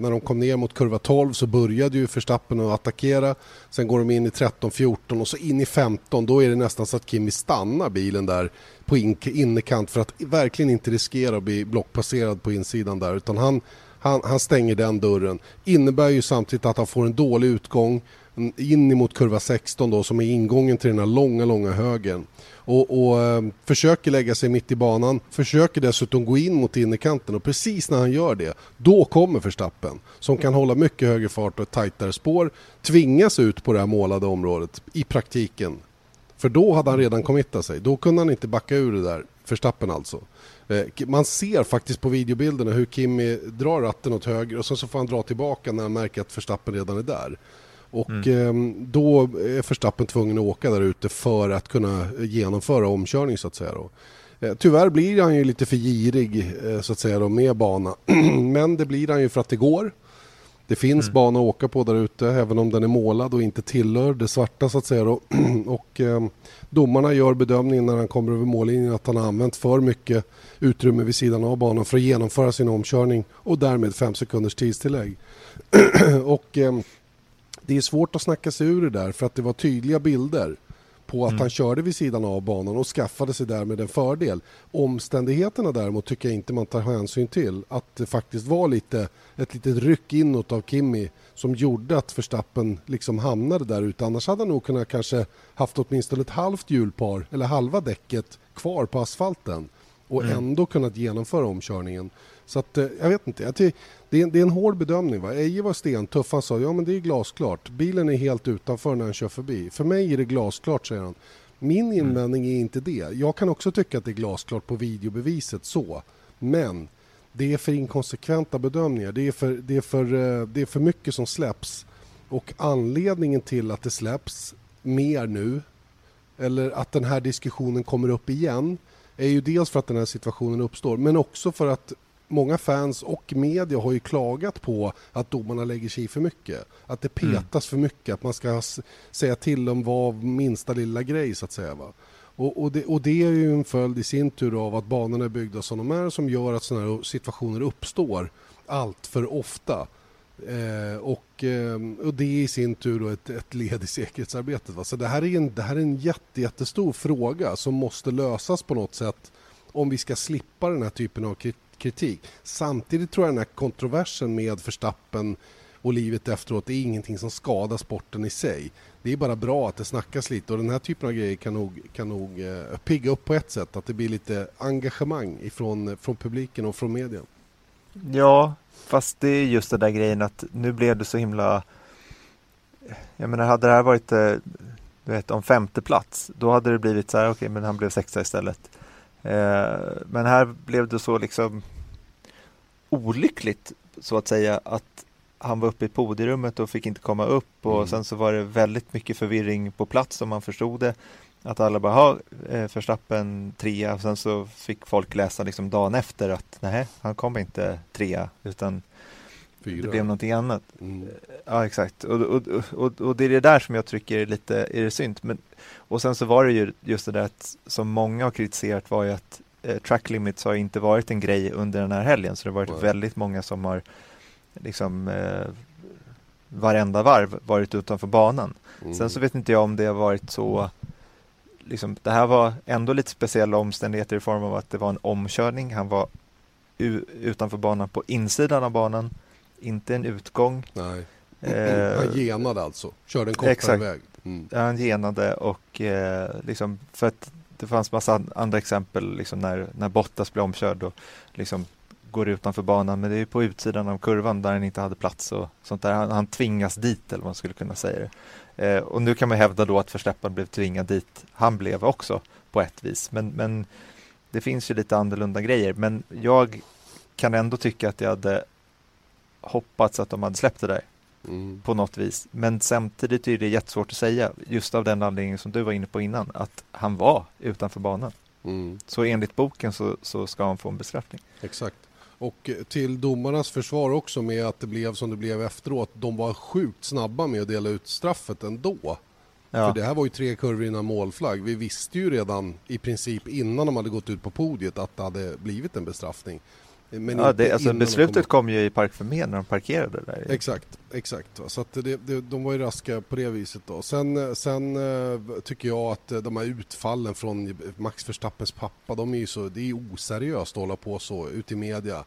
när de kom ner mot kurva 12 så började ju Verstappen att attackera. Sen går de in i 13-14 och så in i 15. Då är det nästan så att Kimi stannar bilen där på in, innerkant för att verkligen inte riskera att bli blockpasserad på insidan där. Utan han, han, han stänger den dörren. Innebär ju samtidigt att han får en dålig utgång in emot kurva 16 då som är ingången till den här långa, långa högen. Och, och eh, försöker lägga sig mitt i banan, försöker dessutom gå in mot innerkanten och precis när han gör det, då kommer Verstappen som kan hålla mycket högre fart och ett tajtare spår, tvingas ut på det här målade området i praktiken. För då hade han redan committat sig, då kunde han inte backa ur det där, Verstappen alltså. Eh, man ser faktiskt på videobilderna hur Kimi drar ratten åt höger och sen så får han dra tillbaka när han märker att Verstappen redan är där. Och mm. eh, då är Verstappen tvungen att åka där ute för att kunna genomföra omkörning så att säga. Då. Eh, tyvärr blir han ju lite för girig eh, så att säga då, med bana. *clears throat* Men det blir han ju för att det går. Det finns mm. bana att åka på där ute även om den är målad och inte tillhör det svarta så att säga. Då. *clears throat* och eh, domarna gör bedömningen när han kommer över mållinjen att han har använt för mycket utrymme vid sidan av banan för att genomföra sin omkörning och därmed fem sekunders tidstillägg. *clears throat* och eh, det är svårt att snacka sig ur det där för att det var tydliga bilder på att mm. han körde vid sidan av banan och skaffade sig därmed en fördel. Omständigheterna däremot tycker jag inte man tar hänsyn till. Att det faktiskt var lite, ett litet ryck inåt av Kimi som gjorde att Verstappen liksom hamnade där ute. Annars hade han nog kunnat kanske haft åtminstone ett halvt hjulpar eller halva däcket kvar på asfalten och mm. ändå kunnat genomföra omkörningen. Så att, eh, jag vet inte. Jag det, är, det är en hård bedömning. Va? Eje var stentuff. Han sa ja men det är glasklart. Bilen är helt utanför när han kör förbi. För mig är det glasklart, säger han. Min mm. invändning är inte det. Jag kan också tycka att det är glasklart på videobeviset så. Men det är för inkonsekventa bedömningar. Det är för, det är för, eh, det är för mycket som släpps. Och anledningen till att det släpps mer nu eller att den här diskussionen kommer upp igen är ju dels för att den här situationen uppstår men också för att många fans och media har ju klagat på att domarna lägger sig i för mycket. Att det mm. petas mm. för mycket, att man ska säga till om vad minsta lilla grej så att säga. Va? Och, och, det, och det är ju en följd i sin tur av att banorna är byggda som de är som gör att sådana här situationer uppstår allt för ofta. Eh, och, eh, och det är i sin tur då ett, ett led i säkerhetsarbetet. Va? Så det här är en, det här är en jätte, jättestor fråga som måste lösas på något sätt om vi ska slippa den här typen av kritik. Samtidigt tror jag den här kontroversen med Förstappen och livet efteråt är ingenting som skadar sporten i sig. Det är bara bra att det snackas lite och den här typen av grejer kan nog, kan nog eh, pigga upp på ett sätt. Att det blir lite engagemang ifrån, från publiken och från media. Ja, fast det är just den där grejen att nu blev det så himla Jag menar hade det här varit eh, du vet, om femte plats då hade det blivit så här, okej okay, men han blev sexa istället. Eh, men här blev det så liksom olyckligt så att säga att han var uppe i podierummet och fick inte komma upp och mm. sen så var det väldigt mycket förvirring på plats om man förstod det. Att alla bara, ha eh, Förstappen trea och sen så fick folk läsa liksom dagen efter att nej, han kom inte trea utan Fyra. det blev någonting annat. Mm. Ja exakt och, och, och, och, det är det där som jag tycker är lite är det synd. Men, och sen så var det ju just det där att, som många har kritiserat var ju att eh, track limits har inte varit en grej under den här helgen så det har varit wow. väldigt många som har liksom eh, varenda varv varit utanför banan. Mm. Sen så vet inte jag om det har varit så liksom, det här var ändå lite speciella omständigheter i form av att det var en omkörning. Han var utanför banan på insidan av banan, inte en utgång. Nej. Eh, han genade alltså, körde en kortare exakt. väg. Mm. Han genade och eh, liksom för att det fanns massa andra exempel liksom när, när Bottas blev omkörd och liksom går utanför banan men det är på utsidan av kurvan där han inte hade plats och sånt där. Han, han tvingas dit eller vad man skulle kunna säga det. Eh, och nu kan man hävda då att Verstappen blev tvingad dit. Han blev också på ett vis men, men det finns ju lite annorlunda grejer men jag kan ändå tycka att jag hade hoppats att de hade släppt det där. Mm. på något vis. Men samtidigt är det jättesvårt att säga, just av den anledningen som du var inne på innan, att han var utanför banan. Mm. Så enligt boken så, så ska han få en bestraffning. Exakt. Och eh, till domarnas försvar också med att det blev som det blev efteråt. De var sjukt snabba med att dela ut straffet ändå. Ja, För det här var ju tre kurvor innan målflagg. Vi visste ju redan i princip innan de hade gått ut på podiet att det hade blivit en bestraffning. Men ja det, alltså beslutet kom kom ju i Park Förmed när de parkerade där. Exakt, exakt. Så att det, det, de var ju raska på det viset då. Sen, sen eh, tycker jag att eh, de här utfallen från Max Verstappens pappa, de är ju så, det är oseriöst att hålla på så ute i media.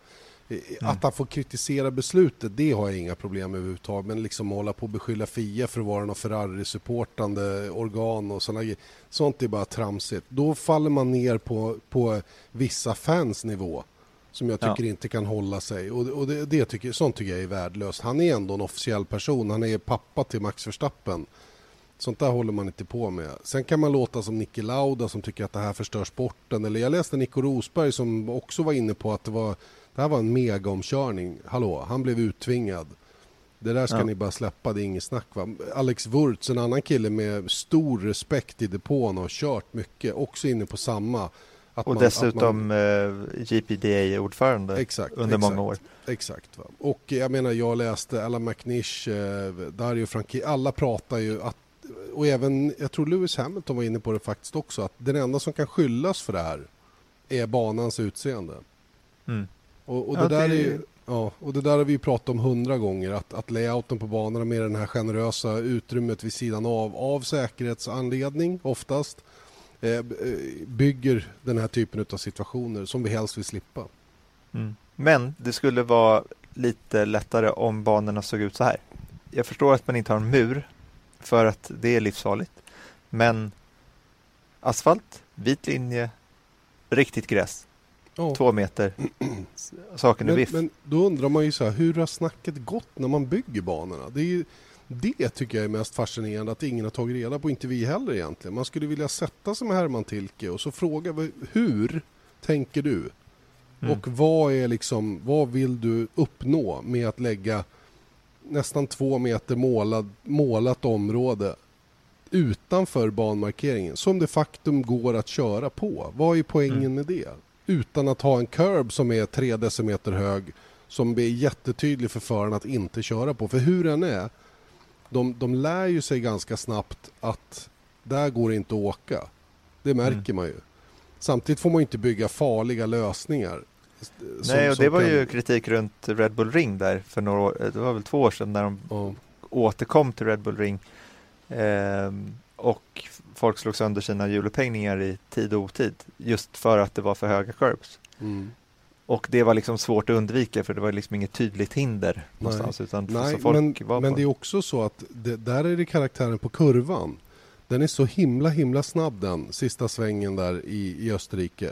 Eh, Att han får kritisera beslutet, det har jag inga problem med överhuvudtaget. Men liksom hålla på och beskylla FIA för att vara någon Ferrari-supportande organ och sådana. Sånt är bara tramsigt. Då faller man ner på, på vissa fans nivå som jag tycker inte kan hålla sig. Och, och det, det tycker, sånt tycker jag är värdelöst. Han är ändå en officiell person. Han är pappa till Max Verstappen. Sånt där håller man inte på med. Sen kan man låta som Niki Lauda som tycker att det här förstör sporten. Eller jag läste Nico Rosberg som också var inne på att det, var, det här var en megaomkörning. Hallå, han blev uttvingad. Det där ska Ja. ni bara släppa, det är inget snack va. Alex Wurz, en annan kille med stor respekt i depån och har kört mycket, också inne på samma. Att Och man- dessutom man- eh, GPDA-ordförande Exakt, under exakt. många år. Exakt. Va? Och jag menar, jag läste Alan McNish, eh, Dario Franchi, alla pratar ju att och även, jag tror Lewis Hamilton var inne på det faktiskt också, att den enda som kan skyllas för det här är banans utseende. Mm. Och, och, Ja, det där det- är ju, ja, och det där har vi ju pratat om hundra gånger, att, att layouten på banorna med den här generösa utrymmet vid sidan av, av säkerhetsanledning oftast, bygger den här typen av situationer som vi helst vill slippa. Mm. Men det skulle vara lite lättare om banorna såg ut så här. Jag förstår att man inte har en mur för att det är livsfarligt. Men asfalt, vit linje, riktigt gräs, Ja. två meter, *clears throat* saken är Men, biff. men då undrar man ju så här, hur har snacket gått när man bygger banorna? Det, är ju, det tycker jag är mest fascinerande att ingen har tagit reda på, inte vi heller egentligen. Man skulle vilja sätta sig med Herman Tilke och så fråga hur tänker du? Mm. Och vad är liksom, vad vill du uppnå med att lägga nästan två meter målad, målat område utanför banmarkeringen som de faktum går att köra på. Vad är poängen Mm. med det? Utan att ha en curb som är tre decimeter hög som är jättetydlig för föraren att inte köra på. För hur den är, de, de lär ju sig ganska snabbt att där går det inte att åka. Det märker man ju. Samtidigt får man ju inte bygga farliga lösningar. som- Nej, och det var kan- ju kritik runt Red Bull Ring där för några år, det var väl två år sedan när de Ja. återkom till Red Bull Ring ehm, och folk slog sönder sina hjulupphängningar i tid och otid just för att det var för höga curbs. Mm. Och det var liksom svårt att undvika för det var liksom inget tydligt hinder någonstans utan Nej, så folk men, var men det är också så att det, där är det karaktären på kurvan. Den är så himla himla snabb den sista svängen där i, i Österrike.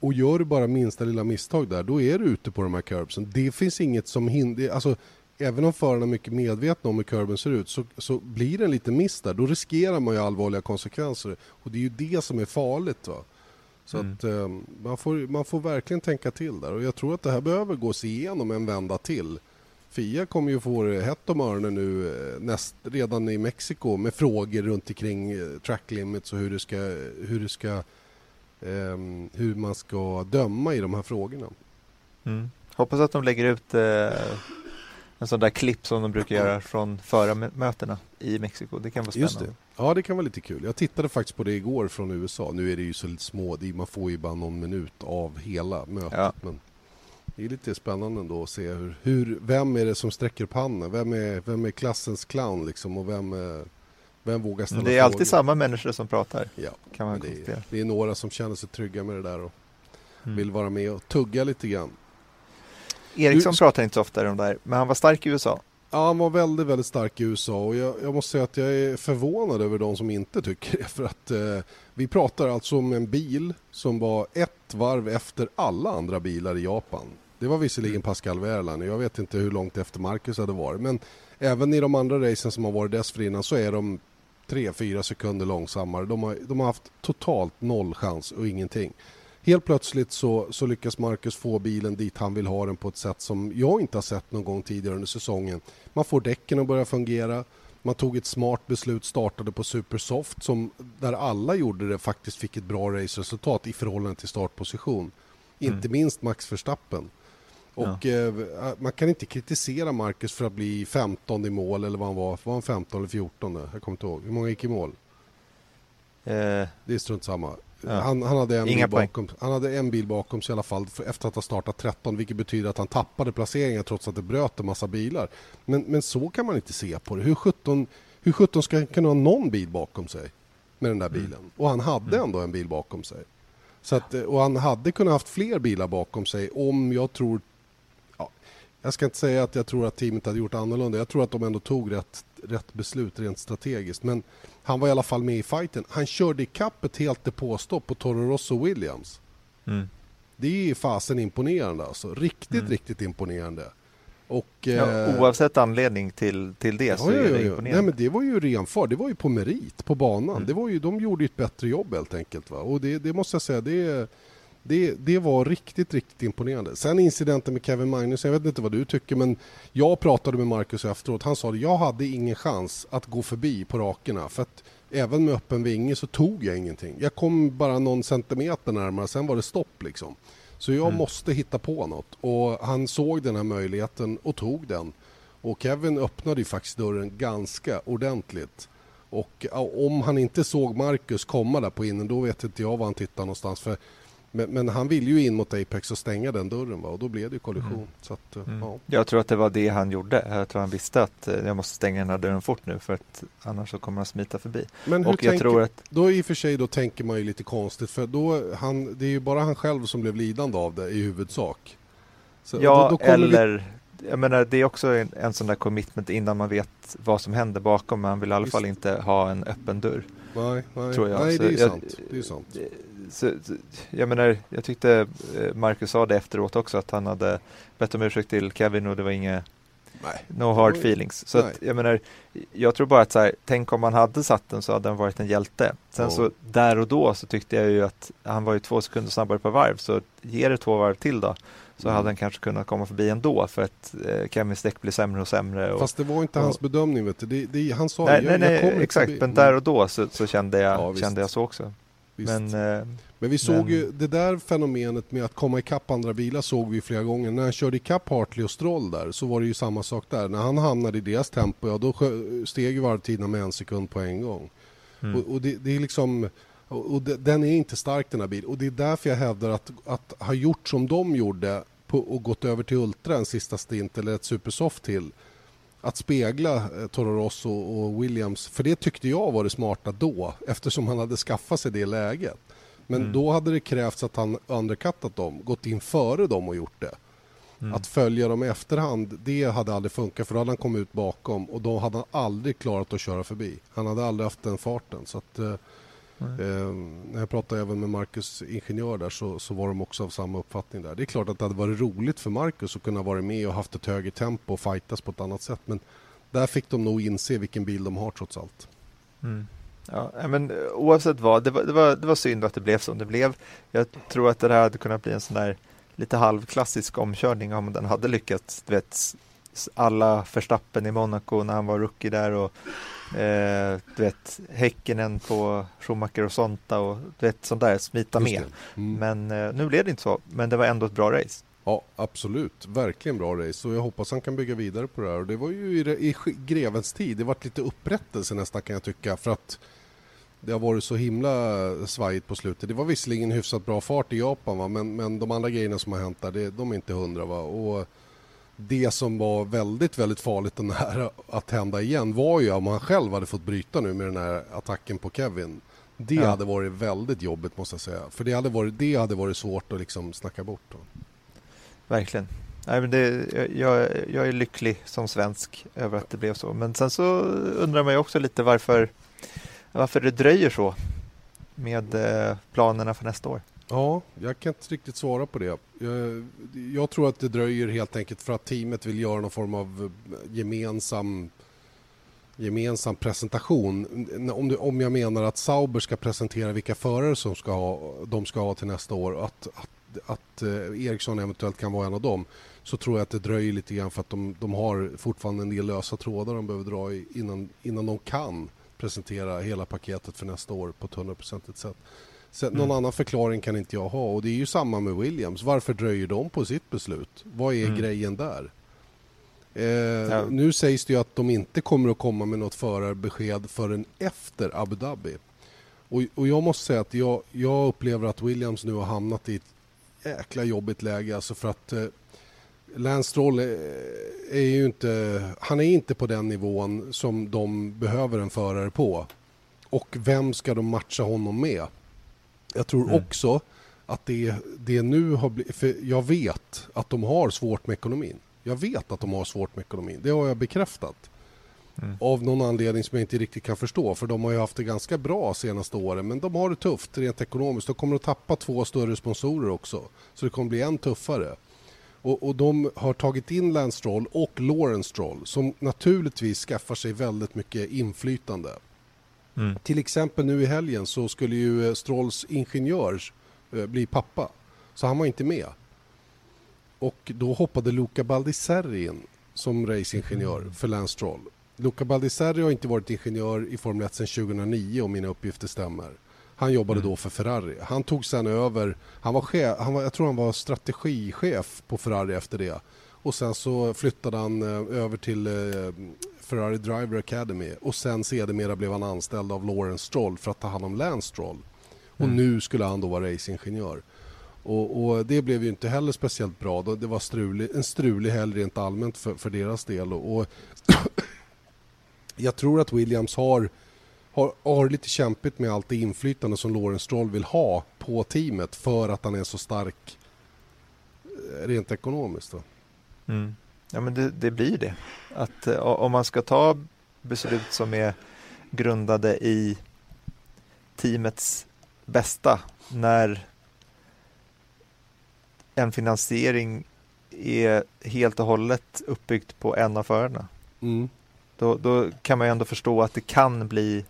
Och gör du bara minsta lilla misstag där, då är du ute på de här curbsen. Det finns inget som hindrar, alltså även om förarna är mycket medvetna om hur kurben ser ut så, så blir det en liten miss där, då riskerar man ju allvarliga konsekvenser. Och det är ju det som är farligt. Va? Så Mm. att eh, man, får, man får verkligen tänka till där. Och jag tror att det här behöver gås igenom en vända till. Fia kommer ju få det hett om öronen nu eh, näst, redan i Mexiko med frågor runt omkring eh, track limits och hur det ska, hur det ska ehm, hur man ska döma i de här frågorna. Mm. Hoppas att de lägger ut eh, en sån där klipp som de brukar göra från förarmötena i Mexiko. Det kan vara spännande. Just det. Ja, det kan vara lite kul. Jag tittade faktiskt på det igår från USA. Nu är det ju så lite små, man får ju bara någon minut av hela mötet. Ja. Men det är lite spännande ändå att se hur, hur, vem är det som sträcker handen? Vem är, vem är klassens clown liksom och vem, är, vem vågar ställa det är alltid frågor? samma människor som pratar. Ja, Kan man det, är, det är några som känner sig trygga med det där och Mm. vill vara med och tugga lite grann. Eriksson Du- pratar inte så ofta om det här, men han var stark i USA. Ja, han var väldigt, väldigt stark i USA och jag, jag måste säga att jag är förvånad över de som inte tycker det. För att eh, vi pratar alltså om en bil som var ett varv efter alla andra bilar i Japan. Det var visserligen Pascal Wehrlein jag vet inte hur långt efter Marcus hade varit. Men även i de andra racen som har varit dessförinnan så är de 3-4 sekunder långsammare. De har, de har haft totalt noll chans och ingenting. Helt plötsligt så, så lyckas Marcus få bilen dit han vill ha den på ett sätt som jag inte har sett någon gång tidigare under säsongen. Man får däcken att börja fungera. Man tog ett smart beslut, startade på Supersoft som där alla gjorde det faktiskt fick ett bra raceresultat i förhållande till startposition. Inte minst Max Verstappen. Och eh, man kan inte kritisera Marcus för att bli 15 i mål eller vad han var. Var han 15 eller 14? Jag kommer inte ihåg. Hur många gick i mål? Eh, Det är strunt samma. Ja. Han, han, hade en Inga bil poäng. bakom, han hade en bil bakom sig i alla fall efter att ha startat 13 vilket betyder att han tappade placeringar trots att det bröt en massa bilar. Men, men så kan man inte se på det. Hur 17, hur 17 ska han kunna ha någon bil bakom sig med den där Mm. bilen? Och han hade ändå en bil bakom sig. Så att, eh, och han hade kunnat haft fler bilar bakom sig om jag tror... Ja, jag ska inte säga att jag tror att teamet hade gjort annorlunda. Jag tror att de ändå tog rätt, rätt beslut rent strategiskt. Men han var i alla fall med i fighten. Han körde i kapp ett helt depåstopp på Toro Rosso Williams. mm. Det är fasen imponerande alltså. Riktigt, riktigt imponerande. Och, ja, eh, oavsett anledning till, till det så Ja, ja, är det ja, ja. imponerande. Nej, men det var ju ren fart. Det var ju på merit på banan. Mm. Det var ju, de gjorde ju ett bättre jobb helt enkelt. Va? Och det, det måste jag säga, det, det, det var riktigt, riktigt imponerande. Sen incidenten med Kevin Magnus, jag vet inte vad du tycker, men jag pratade med Marcus efteråt. Han sa att jag hade ingen chans att gå förbi på rakerna. För att även med öppen vinge så tog jag ingenting. Jag kom bara någon centimeter närmare, sen var det stopp liksom. Så jag måste hitta på något. Och han såg den här möjligheten och tog den. Och Kevin öppnade ju faktiskt dörren ganska ordentligt. Och om han inte såg Marcus komma där på innen, då vet inte jag var han tittade någonstans. För, men, men han ville ju in mot Apex och stänga den dörren va? och då blev det ju kollision. Så att, eh, ja. Jag tror att det var det han gjorde. Jag tror han visste att eh, jag måste stänga den här dörren fort nu för att annars så kommer han smita förbi. Men hur Och jag tänker, tror att då i och för sig då tänker man ju lite konstigt för då han, det är ju bara han själv som blev lidande av det i huvudsak. Så Ja, då, då kommer vi- eller jag menar det är också en, en sån där commitment innan man vet vad som händer bakom. Man vill i alla fall inte ha en öppen dörr. Nej, nej, tror jag. nej det är ju jag- sant. Det är sant. Så, så, jag menar, jag tyckte eh, Marcus sa det efteråt också att han hade bett om ursäkt till Kevin och det var inga Nej. no hard feelings. Så att, jag menar, jag tror bara att så här, tänk om han hade satt den så hade han varit en hjälte. Sen Ja. så där och då så tyckte jag ju att han var ju två sekunder snabbare per varv så ge det två varv till då. Så Mm. hade han kanske kunnat komma förbi ändå för att eh, Kevins däck blir sämre och sämre. Och, Fast det var inte och- hans bedömning vet du. Det, det, han sa nej, jag, nej, jag nej inte exakt. förbi. Men där och då så, så kände, jag, Ja, kände jag så också. Visst. Men, eh, Men vi såg Men- ju det där fenomenet med att komma ikapp andra bilar såg vi flera gånger. När han körde ikapp Hartley och Stroll där så var det ju samma sak där. När han hamnade i deras tempo, ja då steg ju varvtiderna med en sekund på en gång. Mm. Och, och det, det är liksom och, och det, den är inte stark den här bilen. Och det är därför jag hävdar att, att ha gjort som de gjorde på, och gått över till Ultra en sista stint eller ett Supersoft till. Att spegla eh, Toro Rosso och Williams, för det tyckte jag var det smarta då eftersom han hade skaffat sig det läget. Men Mm. då hade det krävts att han undercuttat dem, gått in före dem och gjort det. Mm. Att följa dem i efterhand, det hade aldrig funkat för då hade han kommit ut bakom och då hade han aldrig klarat att köra förbi. Han hade aldrig haft den farten. Så att, eh, eh, när jag pratade även med Marcus Ingenjör där så, så var de också av samma uppfattning där. Det är klart att det hade varit roligt för Marcus att kunna vara med och haft ett högre tempo och fightas på ett annat sätt. Men där fick de nog inse vilken bil de har trots allt. Mm. Ja, men eh, oavsett vad, det var, det, var, det var synd att det blev som det blev. Jag tror att det här hade kunnat bli en sån där lite halvklassisk omkörning om den hade lyckats. Du vet, alla Verstappen i Monaco när han var rookie där och eh, du vet, Häckenen på Schumacher och Sonta och du vet, sånt där, smita med. Mm. Men eh, nu blev det inte så, men det var ändå ett bra race. Ja, absolut. Verkligen bra race. Och jag hoppas han kan bygga vidare på det här. Och det var ju i, i grevens tid. Det varit lite upprättelse nästan kan jag tycka. För att det har varit så himla svajigt på slutet. Det var visserligen hyfsat bra fart i Japan va? Men, men de andra grejerna som har hänt där, det, de är inte hundra. Va? Och det som var väldigt, väldigt farligt och nära *laughs* att hända igen var ju om han själv hade fått bryta nu med den här attacken på Kevin. Det Ja. hade varit väldigt jobbigt måste jag säga. För det hade varit, det hade varit svårt att liksom snacka bort. Va? Verkligen. Nej, men det, jag, jag är lycklig som svensk över att det blev så. Men sen så undrar man ju också lite varför, varför det dröjer så med eh, planerna för nästa år. Ja, jag kan inte riktigt svara på det. Jag, jag tror att det dröjer helt enkelt för att teamet vill göra någon form av eh, gemensam gemensam presentation. Om, du, om jag menar att Sauber ska presentera vilka förare som ska ha, de ska ha till nästa år att, att, att eh, Eriksson eventuellt kan vara en av dem så tror jag att det dröjer lite grann för att de, de har fortfarande en del lösa trådar de behöver dra i innan, innan de kan presentera hela paketet för nästa år på ett hundraprocentigt sätt. Så mm. Någon annan förklaring kan inte jag ha och det är ju samma med Williams. Varför dröjer de på sitt beslut? Vad är mm. grejen där? Eh, ja. Nu sägs det ju att de inte kommer att komma med något förarbesked förrän efter Abu Dhabi. Och, och jag måste säga att jag, jag, upplever att Williams nu har hamnat i ett jäkla jobbigt läge. Alltså för att eh, Lance Stroll är, är ju inte, han är inte på den nivån som de behöver en förare på. Och vem ska de matcha honom med? Jag tror mm. också att det, det nu har blivit... För jag vet att de har svårt med ekonomin. Jag vet att de har svårt med ekonomin. Det har jag bekräftat. Mm. Av någon anledning som jag inte riktigt kan förstå. För de har ju haft det ganska bra senaste åren. Men de har det tufft rent ekonomiskt. De kommer att tappa två större sponsorer också. Så det kommer bli än tuffare. Och, och de har tagit in Lance Stroll och Lawrence Stroll som naturligtvis skaffar sig väldigt mycket inflytande. Mm. Till exempel nu i helgen så skulle ju eh, Strolls ingenjör eh, bli pappa. Så han var inte med. Och då hoppade Luca Baldisserri in som racingingenjör mm. för Lance Stroll. Luca Baldisserri har inte varit ingenjör i Formel 1 sedan 2009 om mina uppgifter stämmer. Han jobbade mm. då för Ferrari. Han tog sen över, han var, chef, han var jag tror han var strategichef på Ferrari efter det. Och sen så flyttade han eh, över till Ferrari Driver Academy och sen sedermera blev han anställd av Lawrence Stroll för att ta hand om Lance Stroll. Och mm. nu skulle han då vara racingingenjör. Och, och, det blev ju inte heller speciellt bra. Det var strulig, en strulig helg rent allmänt för, för deras del. Och, och *clears throat* jag tror att Williams har, har, har lite kämpigt med allt det inflytande som Lawrence Stroll vill ha på teamet för att han är så stark eh, rent ekonomiskt. Mm. Ja, men det, det blir det. Att uh, om man ska ta beslut som är grundade i teamets bästa när en finansiering är helt och hållet uppbyggt på en av förarna. Mm. Då, då, kan man ändå förstå att det kan bli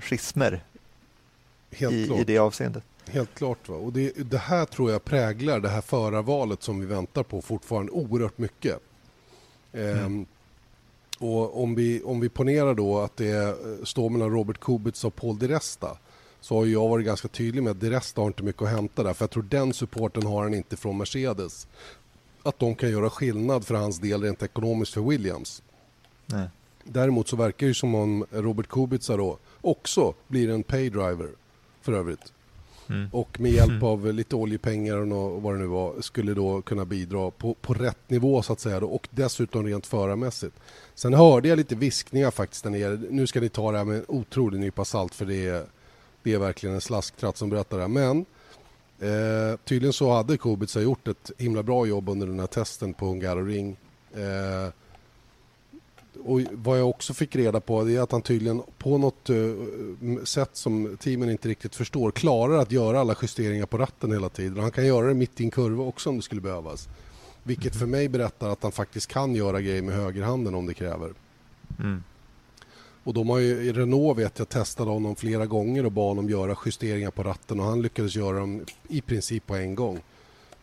schismer i, i, det avseendet. Helt klart. Va? Och det, det, här tror jag präglar det här förarvalet som vi väntar på fortfarande oerhört mycket. Mm. Och om vi, om vi ponerar då att det står mellan Robert Kubica och Paul Di Resta så har jag varit ganska tydlig med att Di Resta har inte mycket att hämta där för jag tror den supporten har han inte från Mercedes. Att de kan göra skillnad för hans del rent ekonomiskt för Williams. Nej. Däremot så verkar det som om Robert Kubica då också blir en paydriver för övrigt. Mm. Och med hjälp mm. av lite oljepengar och vad det nu var skulle då kunna bidra på, på rätt nivå så att säga då, och dessutom rent förarmässigt. Sen hörde jag lite viskningar faktiskt där nere. Nu ska ni ta det här med en otrolig nypa salt för det är, det är verkligen en slasktratt som berättar det här. Men eh, tydligen så hade Kubica gjort ett himla bra jobb under den här testen på Hungaroring. Eh, och vad jag också fick reda på är att han tydligen på något uh, sätt som teamen inte riktigt förstår klarar att göra alla justeringar på ratten hela tiden. Han kan göra det mitt i en kurva också om det skulle behövas. Vilket för mig berättar att han faktiskt kan göra grejer med högerhanden om det kräver. Mm. Och de har ju, Renault vet jag testade honom flera gånger och bad honom göra justeringar på ratten och han lyckades göra dem i princip på en gång.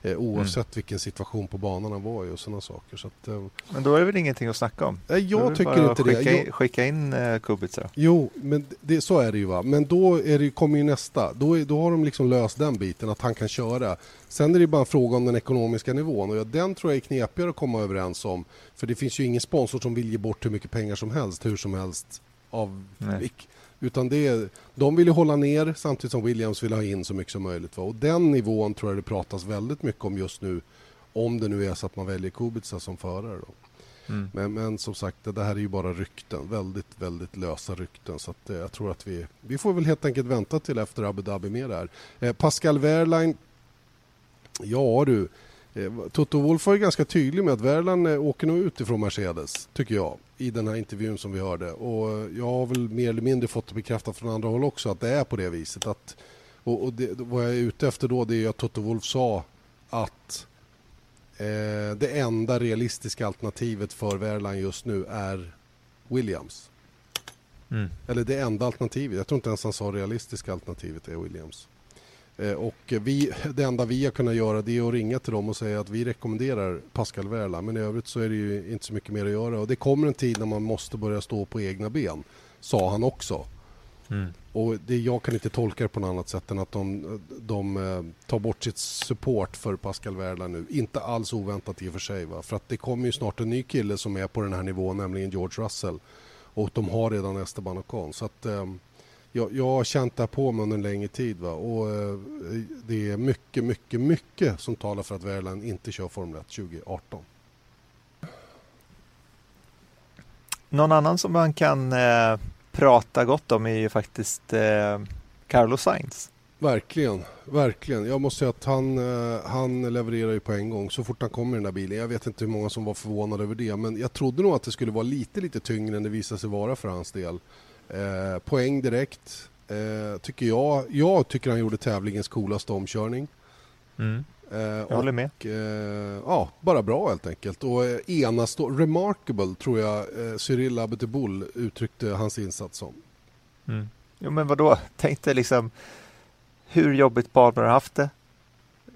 Eh, oavsett mm. vilken situation på banan han var i och sådana saker. Så att, eh, men då är det väl ingenting att snacka om? Nej, jag tycker inte skicka det. In, skicka in eh, Kubica. Jo, men det, så är det ju. Va? Men då är det, kommer ju nästa. Då, är, då har de liksom löst den biten, att han kan köra. Sen är det bara en fråga om den ekonomiska nivån och den tror jag är knepigare att komma överens om. För det finns ju ingen sponsor som vill ge bort hur mycket pengar som helst, hur som helst. Av. Utan det de vill hålla ner samtidigt som Williams vill ha in så mycket som möjligt. Va? Och den nivån tror jag det pratas väldigt mycket om just nu. Om det nu är så att man väljer Kubica som förare. Då. Mm. Men, men, som sagt, det här är ju bara rykten. Väldigt, väldigt lösa rykten. Så att, eh, jag tror att vi, vi får väl helt enkelt vänta till efter Abu Dhabi med det här. Eh, Pascal Wehrlein, ja du. Eh, Toto Wolff var ganska tydlig med att Wehrlein eh, åker nog ut ifrån Mercedes, tycker jag i den här intervjun som vi hörde. Och jag har väl mer eller mindre fått bekräftat från andra håll också att det är på det viset. Att, och, och det, vad jag är ute efter då det är att Toto Wolff sa att eh, det enda realistiska alternativet för Wehrlein just nu är Williams. Mm. Eller det enda alternativet. Jag tror inte ens han sa realistiska alternativet är Williams. Eh, och vi, det enda vi har kunnat göra det är att ringa till dem och säga att vi rekommenderar Pascal Verla. Men i övrigt så är det ju inte så mycket mer att göra. Och det kommer en tid när man måste börja stå på egna ben. Sa han också. Mm. Och det, jag kan inte tolka det på något annat sätt än att de, de eh, tar bort sitt support för Pascal Verla nu. Inte alls oväntat i och för sig. Va? För att det kommer ju snart en ny kille som är på den här nivån, nämligen George Russell. Och de har redan Esteban Ocon. Så att, eh, jag, jag har känt det här på mig under en längre tid. Va? Och eh, det är mycket, mycket, mycket som talar för att Verlan inte kör Formel 1 2018. Någon annan som man kan eh, prata gott om är ju faktiskt eh, Carlos Sainz. Verkligen, verkligen. Jag måste säga att han, eh, han levererar ju på en gång så fort han kommer i den där bilen. Jag vet inte hur många som var förvånade över det men jag trodde nog att det skulle vara lite, lite tyngre än det visade sig vara för hans del. Eh, poäng direkt, eh, tycker jag. Jag tycker han gjorde tävlingens coolaste omkörning. Mm. Eh, Jag håller med. och, eh, ja, bara bra helt enkelt. Och eh, enastå, remarkable tror jag eh, Cyril Abiteboul uttryckte hans insats som. Mm. Jo men vadå, *laughs* tänk dig liksom hur jobbigt Palmer har haft det.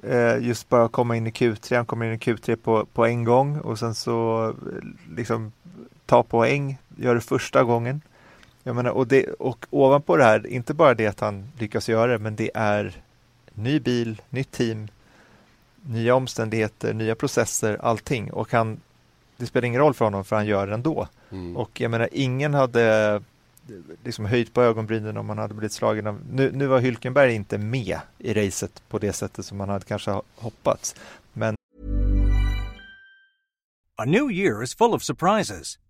Eh, just bara komma in i Q3, han kommer in i Q3 på, på en gång och sen så eh, liksom ta poäng, gör det första gången. Jag menar, och, det, och ovanpå det här, inte bara det att han lyckas göra det, men det är ny bil, nytt team, nya omständigheter, nya processer, allting. Och han, det spelar ingen roll för honom för han gör det ändå. Mm. Och jag menar, ingen hade liksom höjt på ögonbrynen om man hade blivit slagen av... Nu, nu var Hylkenberg inte med i racet på det sättet som man hade kanske hoppats. Men A new year is full of surprises,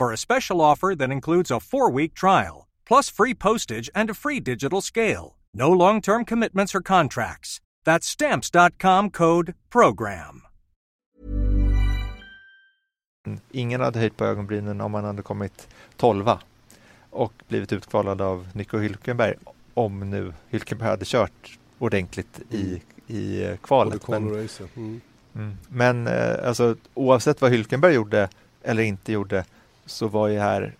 for a special offer that includes a four week trial, plus free postage and a free digital scale. No long term commitments or contracts. That's Stamps.com code PROGRAM. ingen hade höjt på ögonbrynen om man hade kommit tolva och blivit utkvalad av Nico Hylkenberg. Om nu Hylkenberg hade kört ordentligt i, i eh, kvalet. Men, mm. mm, men eh, alltså, oavsett vad Hylkenberg gjorde eller inte gjorde så var ju här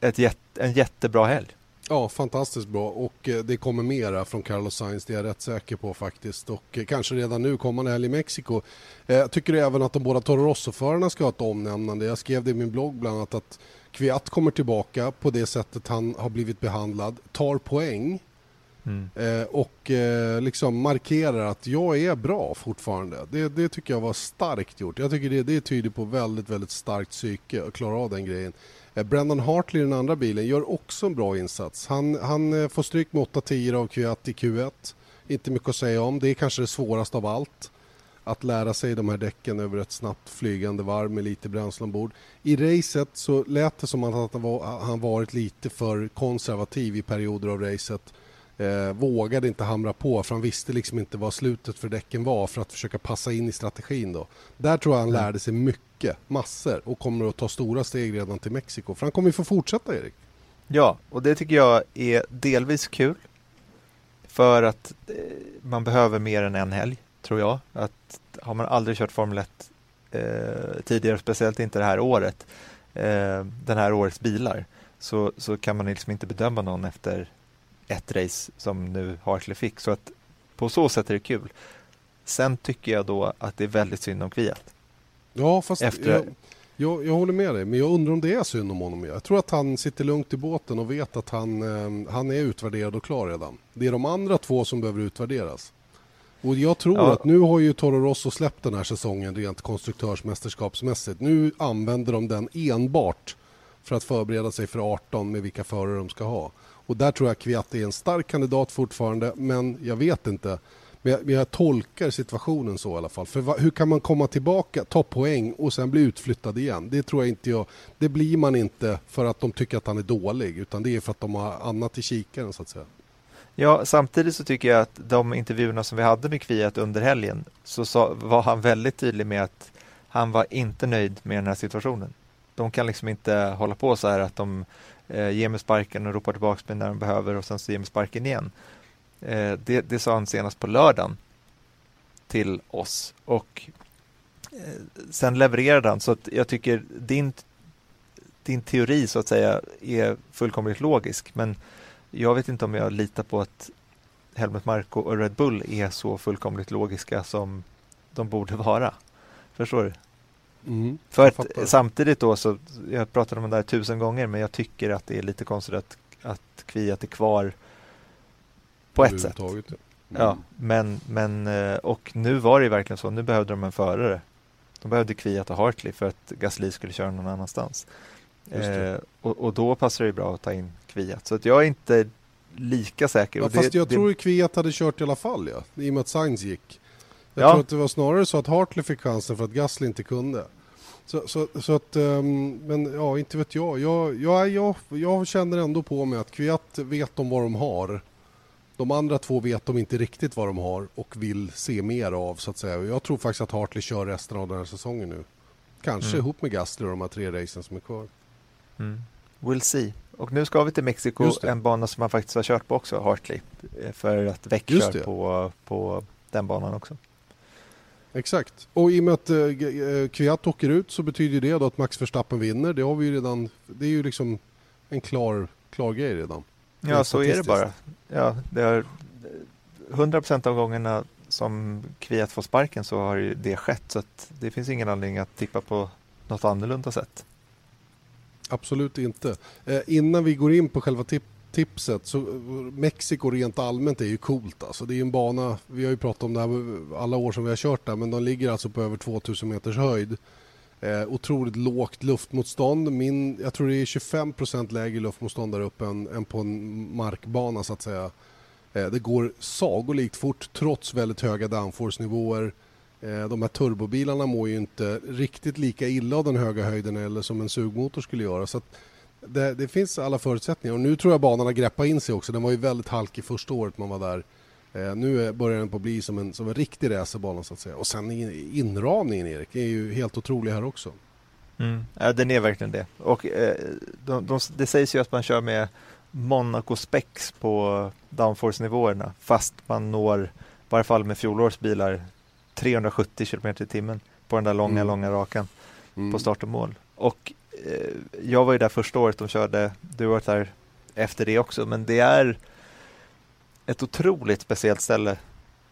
ett jätte, en jättebra helg. Ja, fantastiskt bra och eh, det kommer mera från Carlos Sainz, det är jag rätt säker på faktiskt. Och eh, kanske redan nu kommande helg i Mexiko. Jag tycker även att de båda Toro Rosso-förarna ska ha ett omnämnande. Jag skrev det i min blogg bland annat att Kviat kommer tillbaka på det sättet han har blivit behandlad, tar poäng Mm. eh, och eh, liksom markerar att jag är bra fortfarande. Det, det tycker jag var starkt gjort. Jag tycker det, det tyder på väldigt, väldigt starkt psyke att klara av den grejen. Eh, Brendan Hartley, den andra bilen, gör också en bra insats. Han, han eh, får stryk med 8-10 av Kviat i Q1. Inte mycket att säga om. Det är kanske det svåraste av allt. Att lära sig de här däcken över ett snabbt flygande varv med lite bränsle ombord. I racet så lät det som att han varit lite för konservativ i perioder av racet. Eh, vågade inte hamra på för han visste liksom inte vad slutet för däcken var för att försöka passa in i strategin. Då. Där tror jag han lärde sig mycket, massor och kommer att ta stora steg redan till Mexiko. För han kommer ju få fortsätta Erik. Ja, och det tycker jag är delvis kul. För att eh, man behöver mer än en helg, tror jag. Att har man aldrig kört Formel 1 eh, tidigare, speciellt inte det här året, eh, den här årets bilar, så, så kan man liksom inte bedöma någon efter ett race som nu Hartley fick. Så att på så sätt är det kul. Sen tycker jag då att det är väldigt synd om Kviat. Ja, fast Efter- jag, jag, jag håller med dig. Men jag undrar om det är synd om honom. Jag tror att han sitter lugnt i båten och vet att han, eh, han är utvärderad och klar redan. Det är de andra två som behöver utvärderas. Och jag tror Ja. att nu har ju Toro Rosso släppt den här säsongen rent konstruktörsmästerskapsmässigt. Nu använder de den enbart för att förbereda sig för 18 med vilka förare de ska ha. Och där tror jag Kviat är en stark kandidat fortfarande, men jag vet inte. Men jag, men jag tolkar situationen så i alla fall. För va, hur kan man komma tillbaka, ta poäng och sen bli utflyttad igen? Det tror jag inte jag. Det blir man inte för att de tycker att han är dålig, utan det är för att de har annat i kikaren så att säga. Ja, samtidigt så tycker jag att de intervjuerna som vi hade med Kviat under helgen så sa, var han väldigt tydlig med att han var inte nöjd med den här situationen. De kan liksom inte hålla på så här att de eh, ge mig sparken och ropa tillbaka mig när de behöver och sen så ge mig sparken igen. Eh, det, det sa han senast på lördagen till oss och eh, sen levererade han så att jag tycker din, din teori så att säga är fullkomligt logisk men jag vet inte om jag litar på att Helmut Marko och Red Bull är så fullkomligt logiska som de borde vara. Förstår du? Mm, För att samtidigt då så, jag pratade om det där tusen gånger, men jag tycker att det är lite konstigt att, att Kviat är kvar på ett sätt. Överhuvudtaget, ja. Ja, men, men eh, och nu var det ju verkligen så, nu behövde de en förare. De behövde Kviat och Hartley för att Gasly skulle köra någon annanstans. Eh, och, och då passar det bra att ta in Kviat. Så att jag är inte lika säker. Ja, fast det, jag det, tror Kviat hade kört i alla fall ja, i och med att Sainz gick. Jag Ja. tror att det var snarare så att Hartley fick chansen för att Gasly inte kunde. Så, så, så att, ehm, men ja, inte vet jag. Jag, jag, jag. jag känner ändå på mig att Kviat vet om vad de har. De andra två vet de inte riktigt vad de har och vill se mer av så att säga. Jag tror faktiskt att Hartley kör resten av den här säsongen nu. Kanske Mm. ihop med Gasly och de här tre racen som är kvar. Mm. We'll see. Och nu ska vi till Mexiko, en bana som man faktiskt har kört på också, Hartley. eh, För att Väck kör på, på den banan också. Exakt. Och i och med att eh, eh, Kviat åker ut så betyder det då att Max Verstappen vinner. Det har vi ju redan. Det är ju liksom en klar, klar grej redan. Ja, så är det bara. Ja, det har, 100% av gångerna som Kviat får sparken så har ju det skett. Så det finns ingen anledning att tippa på något annorlunda sätt. Absolut inte. Eh, innan vi går in på själva tip tipset så eh, Mexiko rent allmänt är ju coolt alltså. Det är en bana, vi har ju pratat om det här alla år som vi har kört där men de ligger alltså på över 2000 meters höjd. Eh, otroligt lågt luftmotstånd. Min, jag tror det är 25 lägre luftmotstånd där uppe än, än på en markbana så att säga. Eh, det går sagolikt fort trots väldigt höga downforce-nivåer. Eh, de här turbobilarna mår ju inte riktigt lika illa av den höga höjden eller som en sugmotor skulle göra. Så att det, det finns alla förutsättningar. Och nu tror jag banan har greppat in sig också. Den var ju väldigt halkig första året man var där. Eh, nu börjar den på att bli som en, som en riktig racerbana så att säga. Och sen in, inramningen Erik är ju helt otrolig här också. Ja, den är verkligen det. Och eh, de, de, det sägs ju att man kör med Monaco Specs på downforce-nivåerna fast man når, i varje fall med fjolårets bilar, 370 km i timmen på den där långa, Mm. långa rakan Mm. på start och mål. Och jag var ju där första året de körde, du har varit där efter det också, men det är ett otroligt speciellt ställe.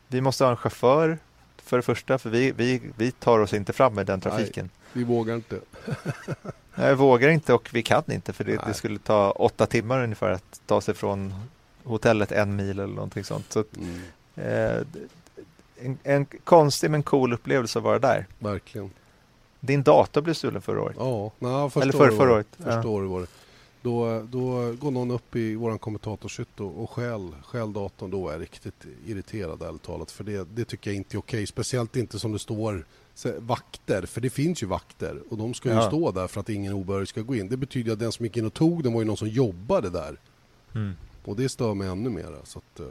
Vi måste ha en chaufför för det första, för vi, vi, vi tar oss inte fram med den trafiken. Vi vågar inte. *laughs* Jag vågar inte och vi kan inte för det, Nej. det skulle ta åtta timmar ungefär att ta sig från hotellet en mil eller någonting sånt. Så, att, Mm. eh, en, en konstig men cool upplevelse att vara där. Verkligen. Din dator blev stulen förra året. Ja, nej, första Eller var förra året, Första ja. året var det. Då, då går någon upp i vår kommentatorshytt och, och stjäl, stjäl datorn. Då är jag riktigt irriterad ärligt talat. För det, det tycker jag inte är okej. Speciellt inte som det står vakter. För det finns ju vakter. Och de ska ju Ja. stå där för att ingen obehörig ska gå in. Det betyder att den som gick in och tog den var ju någon som jobbade där. Mm. Och det stör mig ännu mer. Så att, uh,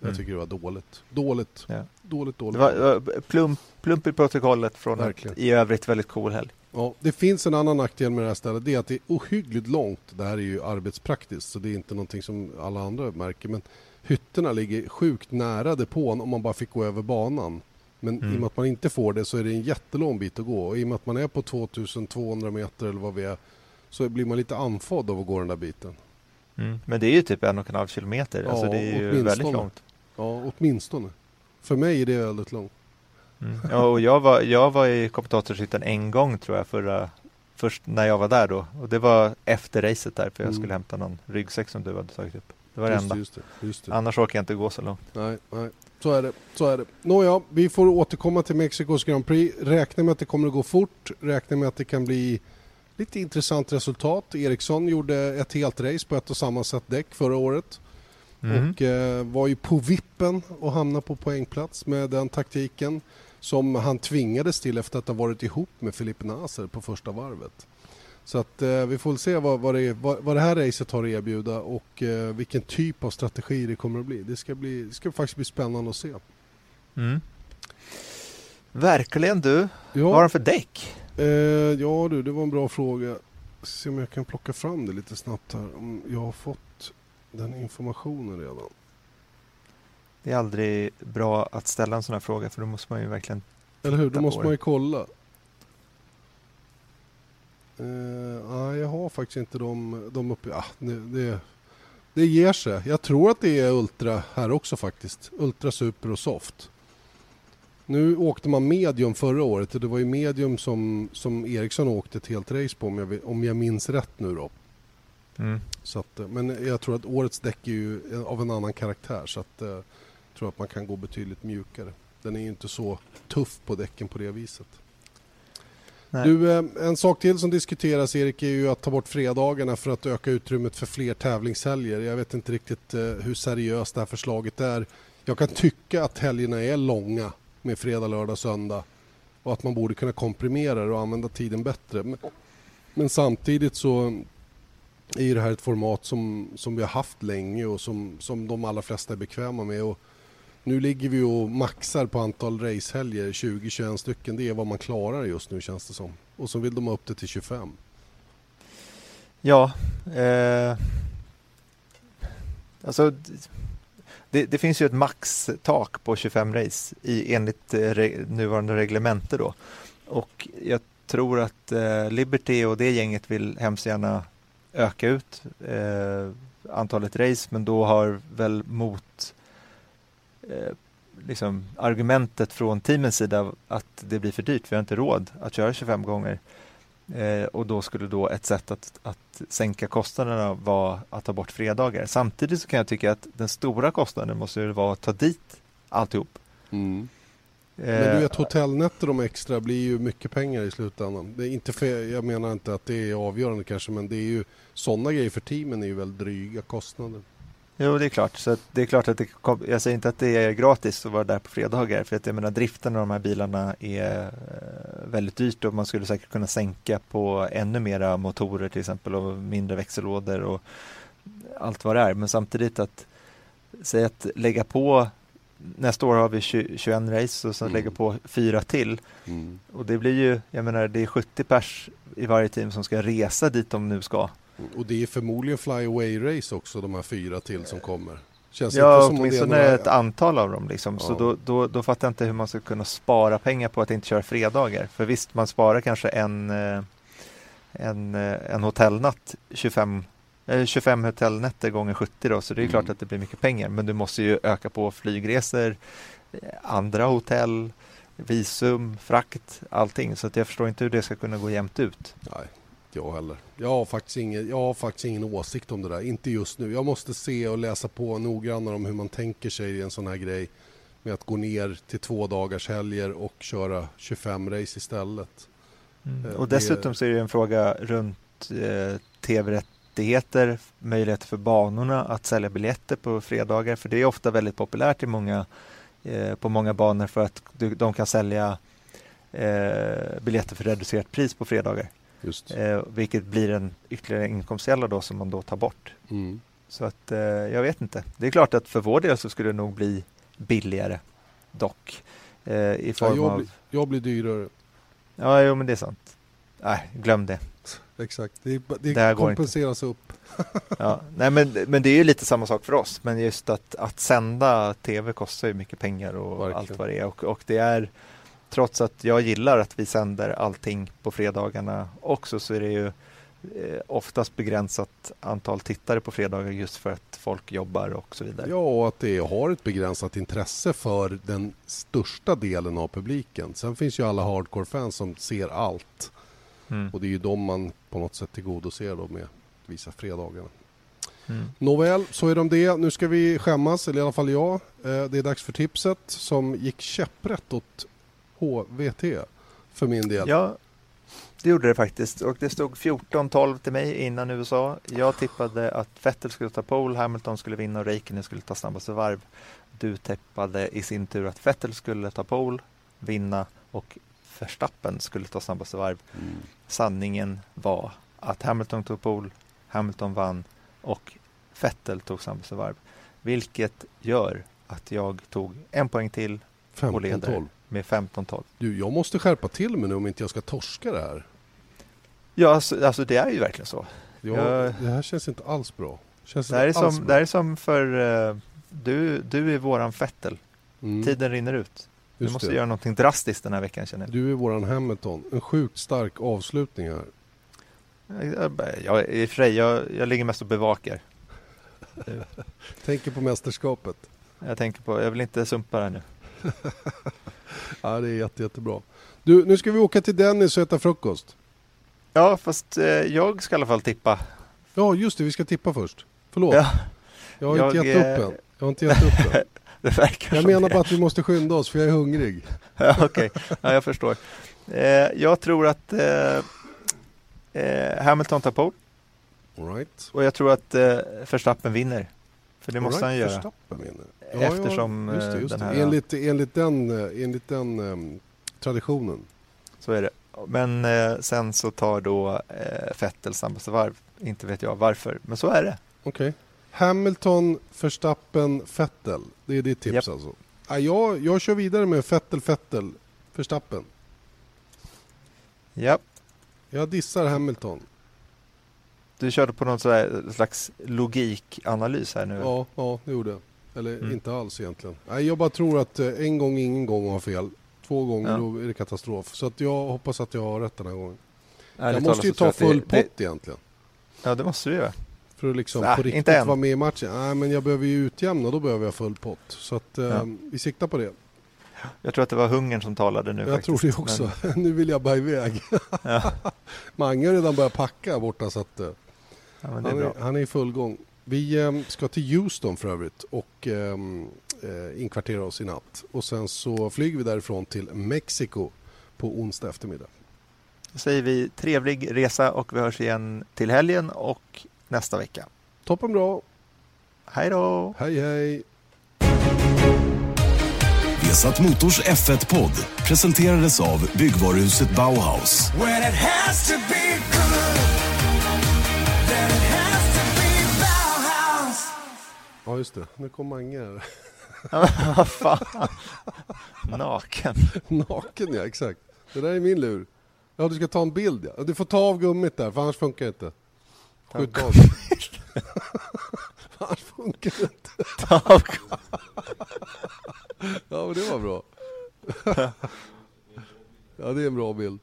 jag Mm. tycker det var dåligt. Dåligt. Ja. Dåligt, dåligt. Det var, det var plump, plump i protokollet från Verkligen. en i övrigt väldigt cool helg. Ja, det finns en annan nackdel med det här stället. Det är att det är ohyggligt långt. Det här är ju arbetspraktiskt så det är inte någonting som alla andra märker. Men hytterna ligger sjukt nära depån om man bara fick gå över banan. Men Mm. i och med att man inte får det så är det en jättelång bit att gå. Och i och med att man är på 2200 meter eller vad vi är så blir man lite andfådd av att gå den där biten. Mm. Men det är ju typ en och en halv kilometer. alltså Ja, det är ju väldigt långt. Ja, åtminstone. För mig är det väldigt långt. Mm. Ja, och jag var, jag var i kommentatorshytten en gång tror jag förra, först när jag var där då. Och det var efter racet där för jag Mm. skulle hämta någon ryggsäck som du hade tagit upp. Det var det Just enda. just det, just det. Annars orkar jag inte gå så långt. Nej, nej. Så är det. Så är det. Nåja, vi får återkomma till Mexikos Grand Prix. Räkna med att det kommer att gå fort. Räkna med att det kan bli lite intressant resultat. Eriksson gjorde ett helt race på ett och samma sätt däck förra året. Mm. Och eh, var ju på vippen och hamna på poängplats med den taktiken som han tvingades till efter att ha varit ihop med Filipe Naser på första varvet. Så att eh, vi får väl se vad, vad, det, vad, vad det här racet har att erbjuda och eh, vilken typ av strategi det kommer att bli. Det ska, bli, det ska faktiskt bli spännande att se. Mm. Verkligen du. Ja, Vad har de för däck? Eh, ja du, det var en bra fråga. Jag ska se om jag kan plocka fram det lite snabbt här. Om jag har fått den informationen redan. Det är aldrig bra att ställa en sån här fråga för då måste man ju verkligen Eller hur? Då måste man ju kolla. Eh, nej, jag har faktiskt inte de, de uppe. Ah, det, det, det ger sig. Jag tror att det är Ultra här också faktiskt. Ultra, Super och Soft. Nu åkte man medium förra året och det var ju medium som, som Eriksson åkte ett helt race på om jag, om jag minns rätt nu då. mm. Så att, eh, men jag tror att årets däck är ju av en annan karaktär så att eh, jag tror att man kan gå betydligt mjukare. Den är ju inte så tuff på däcken på det viset. Nej. Du, eh, en sak till som diskuteras Erik är ju att ta bort fredagarna för att öka utrymmet för fler tävlingshelger. Jag vet inte riktigt eh, hur seriöst det här förslaget är. Jag kan tycka att helgerna är långa med fredag, lördag, söndag och att man borde kunna komprimera det och använda tiden bättre. Men, men samtidigt så är ju det här ett format som, som vi har haft länge och som, som de allra flesta är bekväma med. Och nu ligger vi och maxar på antal racehelger, 20-21 stycken. Det är vad man klarar just nu känns det som. Och så vill de ha upp det till 25. Ja, eh, alltså det, det finns ju ett maxtak på 25 race i, enligt eh, re, nuvarande reglemente då. Och jag tror att eh, Liberty och det gänget vill hemskt gärna öka ut eh, antalet race men då har väl mot eh, liksom argumentet från teamens sida att det blir för dyrt, vi har inte råd att köra 25 gånger. Eh, och då skulle då ett sätt att, att sänka kostnaderna vara att ta bort fredagar. Samtidigt så kan jag tycka att den stora kostnaden måste ju vara att ta dit alltihop. Men Eh, du vet hotellnätter de extra blir ju mycket pengar i slutändan. Det är inte för, jag menar inte att det är avgörande kanske men det är ju sådana grejer för teamen är ju väldigt dryga kostnader. Jo, det är klart. Så det är klart att det kom, jag säger inte att det är gratis att vara där på fredagar. För att jag menar driften av de här bilarna är eh, väldigt dyrt och man skulle säkert kunna sänka på ännu mera motorer till exempel och mindre växellådor och allt vad det är. Men samtidigt att säga att lägga på Nästa år har vi 20, 21 race och sen Mm. lägga på fyra till. Och det blir ju, jag menar det är 70 pers i varje team som ska resa dit de nu ska. Och det är förmodligen flyaway-race också, de här fyra till som kommer. Känns Ja, inte som åtminstone några- ett antal av dem. Liksom. Så Ja. då, då, då fattar jag inte hur man ska kunna spara pengar på att inte köra fredagar. För visst, man sparar kanske en, eh, en, eh, en hotellnatt 25, eh, 25 hotellnätter gånger 70 då, så det är Mm. klart att det blir mycket pengar. Men du måste ju öka på flygresor, eh, andra hotell, visum, frakt, allting. Så jag förstår inte hur det ska kunna gå jämnt ut. Nej, inte jag heller. Jag har, faktiskt ingen, jag har faktiskt ingen åsikt om det där. Inte just nu. Jag måste se och läsa på noggrannare om hur man tänker sig i en sån här grej. Med att gå ner till två dagars helger och köra 25 race istället. Eh, Och dessutom så är det en fråga runt eh, tv-rättigheter, möjligheter för banorna att sälja biljetter på fredagar, för det är ofta väldigt populärt i många, eh, på många banor för att du, de kan sälja eh, biljetter för reducerat pris på fredagar. Eh, vilket blir en ytterligare inkomstkälla då som man då tar bort. Mm. Så att eh, jag vet inte. Det är klart att för vår del så skulle det nog bli billigare dock. Eh, I Ja, form jag, av... blir, jag blir dyrare. Ja, jo men det är sant. Nej, glöm det. Exakt. Det, det, Det kompenseras upp. *laughs* Ja, nej men, men det är ju lite samma sak för oss. Men just att, att sända tv kostar ju mycket pengar och Verkligen. allt vad det är. Och, och det är, trots att jag gillar att vi sänder allting på fredagarna också, så är det ju eh, oftast begränsat antal tittare på fredagar just för att folk jobbar och så vidare. Ja, och att det har ett begränsat intresse för den största delen av publiken. Sen finns ju alla hardcore-fans som ser allt. Mm. Och det är ju de man på något sätt tillgodoser då med att visa fredagarna. Mm. Nåväl, så är de det. Nu ska vi skämmas, eller i alla fall jag. Eh, Det är dags för tipset som gick käpprätt åt HVT för min del. Ja, det gjorde det faktiskt. Och det stod 14-12 till mig innan USA. Jag tippade att Vettel skulle ta pole, Hamilton skulle vinna och Räikkönen skulle ta snabbaste varv. Du tippade i sin tur att Vettel skulle ta pole, vinna och Verstappen skulle ta snabbaste varv. Mm. Sanningen var att Hamilton tog pole, Hamilton vann och Vettel tog snabbaste varv. Vilket gör att jag tog en poäng till och leder 15-12. Med 15-12. Du, jag måste skärpa till mig nu om inte jag ska torska det här. Ja, alltså, alltså det är ju verkligen så. Ja, Jag- Det här känns inte alls bra. Känns Det här är som, bra. det här är som för eh, du, du är våran Vettel. Mm, Tiden rinner ut. Du just måste det. göra någonting drastiskt den här veckan känner jag. Du är våran Hamilton. En sjukt stark avslutning här. Jag, jag, I och för sig, jag, jag ligger mest och bevakar. *laughs* Tänker på mästerskapet. Jag tänker på, jag vill inte sumpa det här nu. *laughs* Ja, det är jätte, jättebra. Du, nu ska vi åka till Dennis och äta frukost. Ja, fast eh, jag ska i alla fall tippa. Ja, just det. Vi ska tippa först. Förlåt. Ja, jag har inte jag, gett eh, upp än. Jag har inte gett upp än. *laughs* det verkar Jag menar bara att vi måste skynda oss för jag är hungrig. *laughs* Ja, Okej, ja, jag förstår. Eh, jag tror att eh, eh, Hamilton tar pole right. och jag tror att Verstappen vinner. För det måste han göra. Vinner. Eftersom, just det, eh, just den här- Enligt, enligt den, eh, enligt den ehm, traditionen. Så är det. Men eh, sen så tar då eh, Vettel snabbaste varv. Inte vet jag varför, men så är det. Okej. Hamilton, Verstappen, Vettel. Det är ditt tips Japp. alltså? Ja, jag, jag kör vidare med Vettel, Vettel, Verstappen. Ja, Jag dissar Hamilton. Du körde på någon slags logikanalys här nu. Ja, ja det gjorde jag. Eller Mm. inte alls egentligen. Nej, jag bara tror att eh, en gång ingen gång har fel. Två gånger Ja. då är det katastrof. Så att jag hoppas att jag har rätt den här gången. Ärligt jag måste ju ta full det- pott egentligen. Det, ja, det måste du göra. För att liksom Ah, på riktigt vara med i matchen. Nej, men jag behöver ju utjämna. Då behöver jag full pott. Så att eh, Ja. vi siktar på det. Jag tror att det var hungern som talade nu jag faktiskt. tror det också. *laughs* nu vill jag bara iväg. *laughs* Men, ja, Mange har redan börjat packa borta så att eh, ja, men det är han, är, han är i full gång. Vi eh, ska till Houston för övrigt och ehm, eh, inkvartera oss i natt. Och sen så flyger vi därifrån till Mexiko på onsdag eftermiddag. Då säger vi trevlig resa och vi hörs igen till helgen och nästa vecka. Toppen bra. Hej då! Hej hej. Vesat Motors F1-podd presenterades av byggvaruhuset Bauhaus. Ja just det, nu kom Mange här. *laughs* Vad fan? Naken. Naken ja, exakt. Det där är min lur. Ja du ska ta en bild ja. Du får ta av gummit där för annars funkar det inte. Ta av Skjut av. *laughs* annars funkar det inte. Ja men det var bra. Ja det är en bra bild.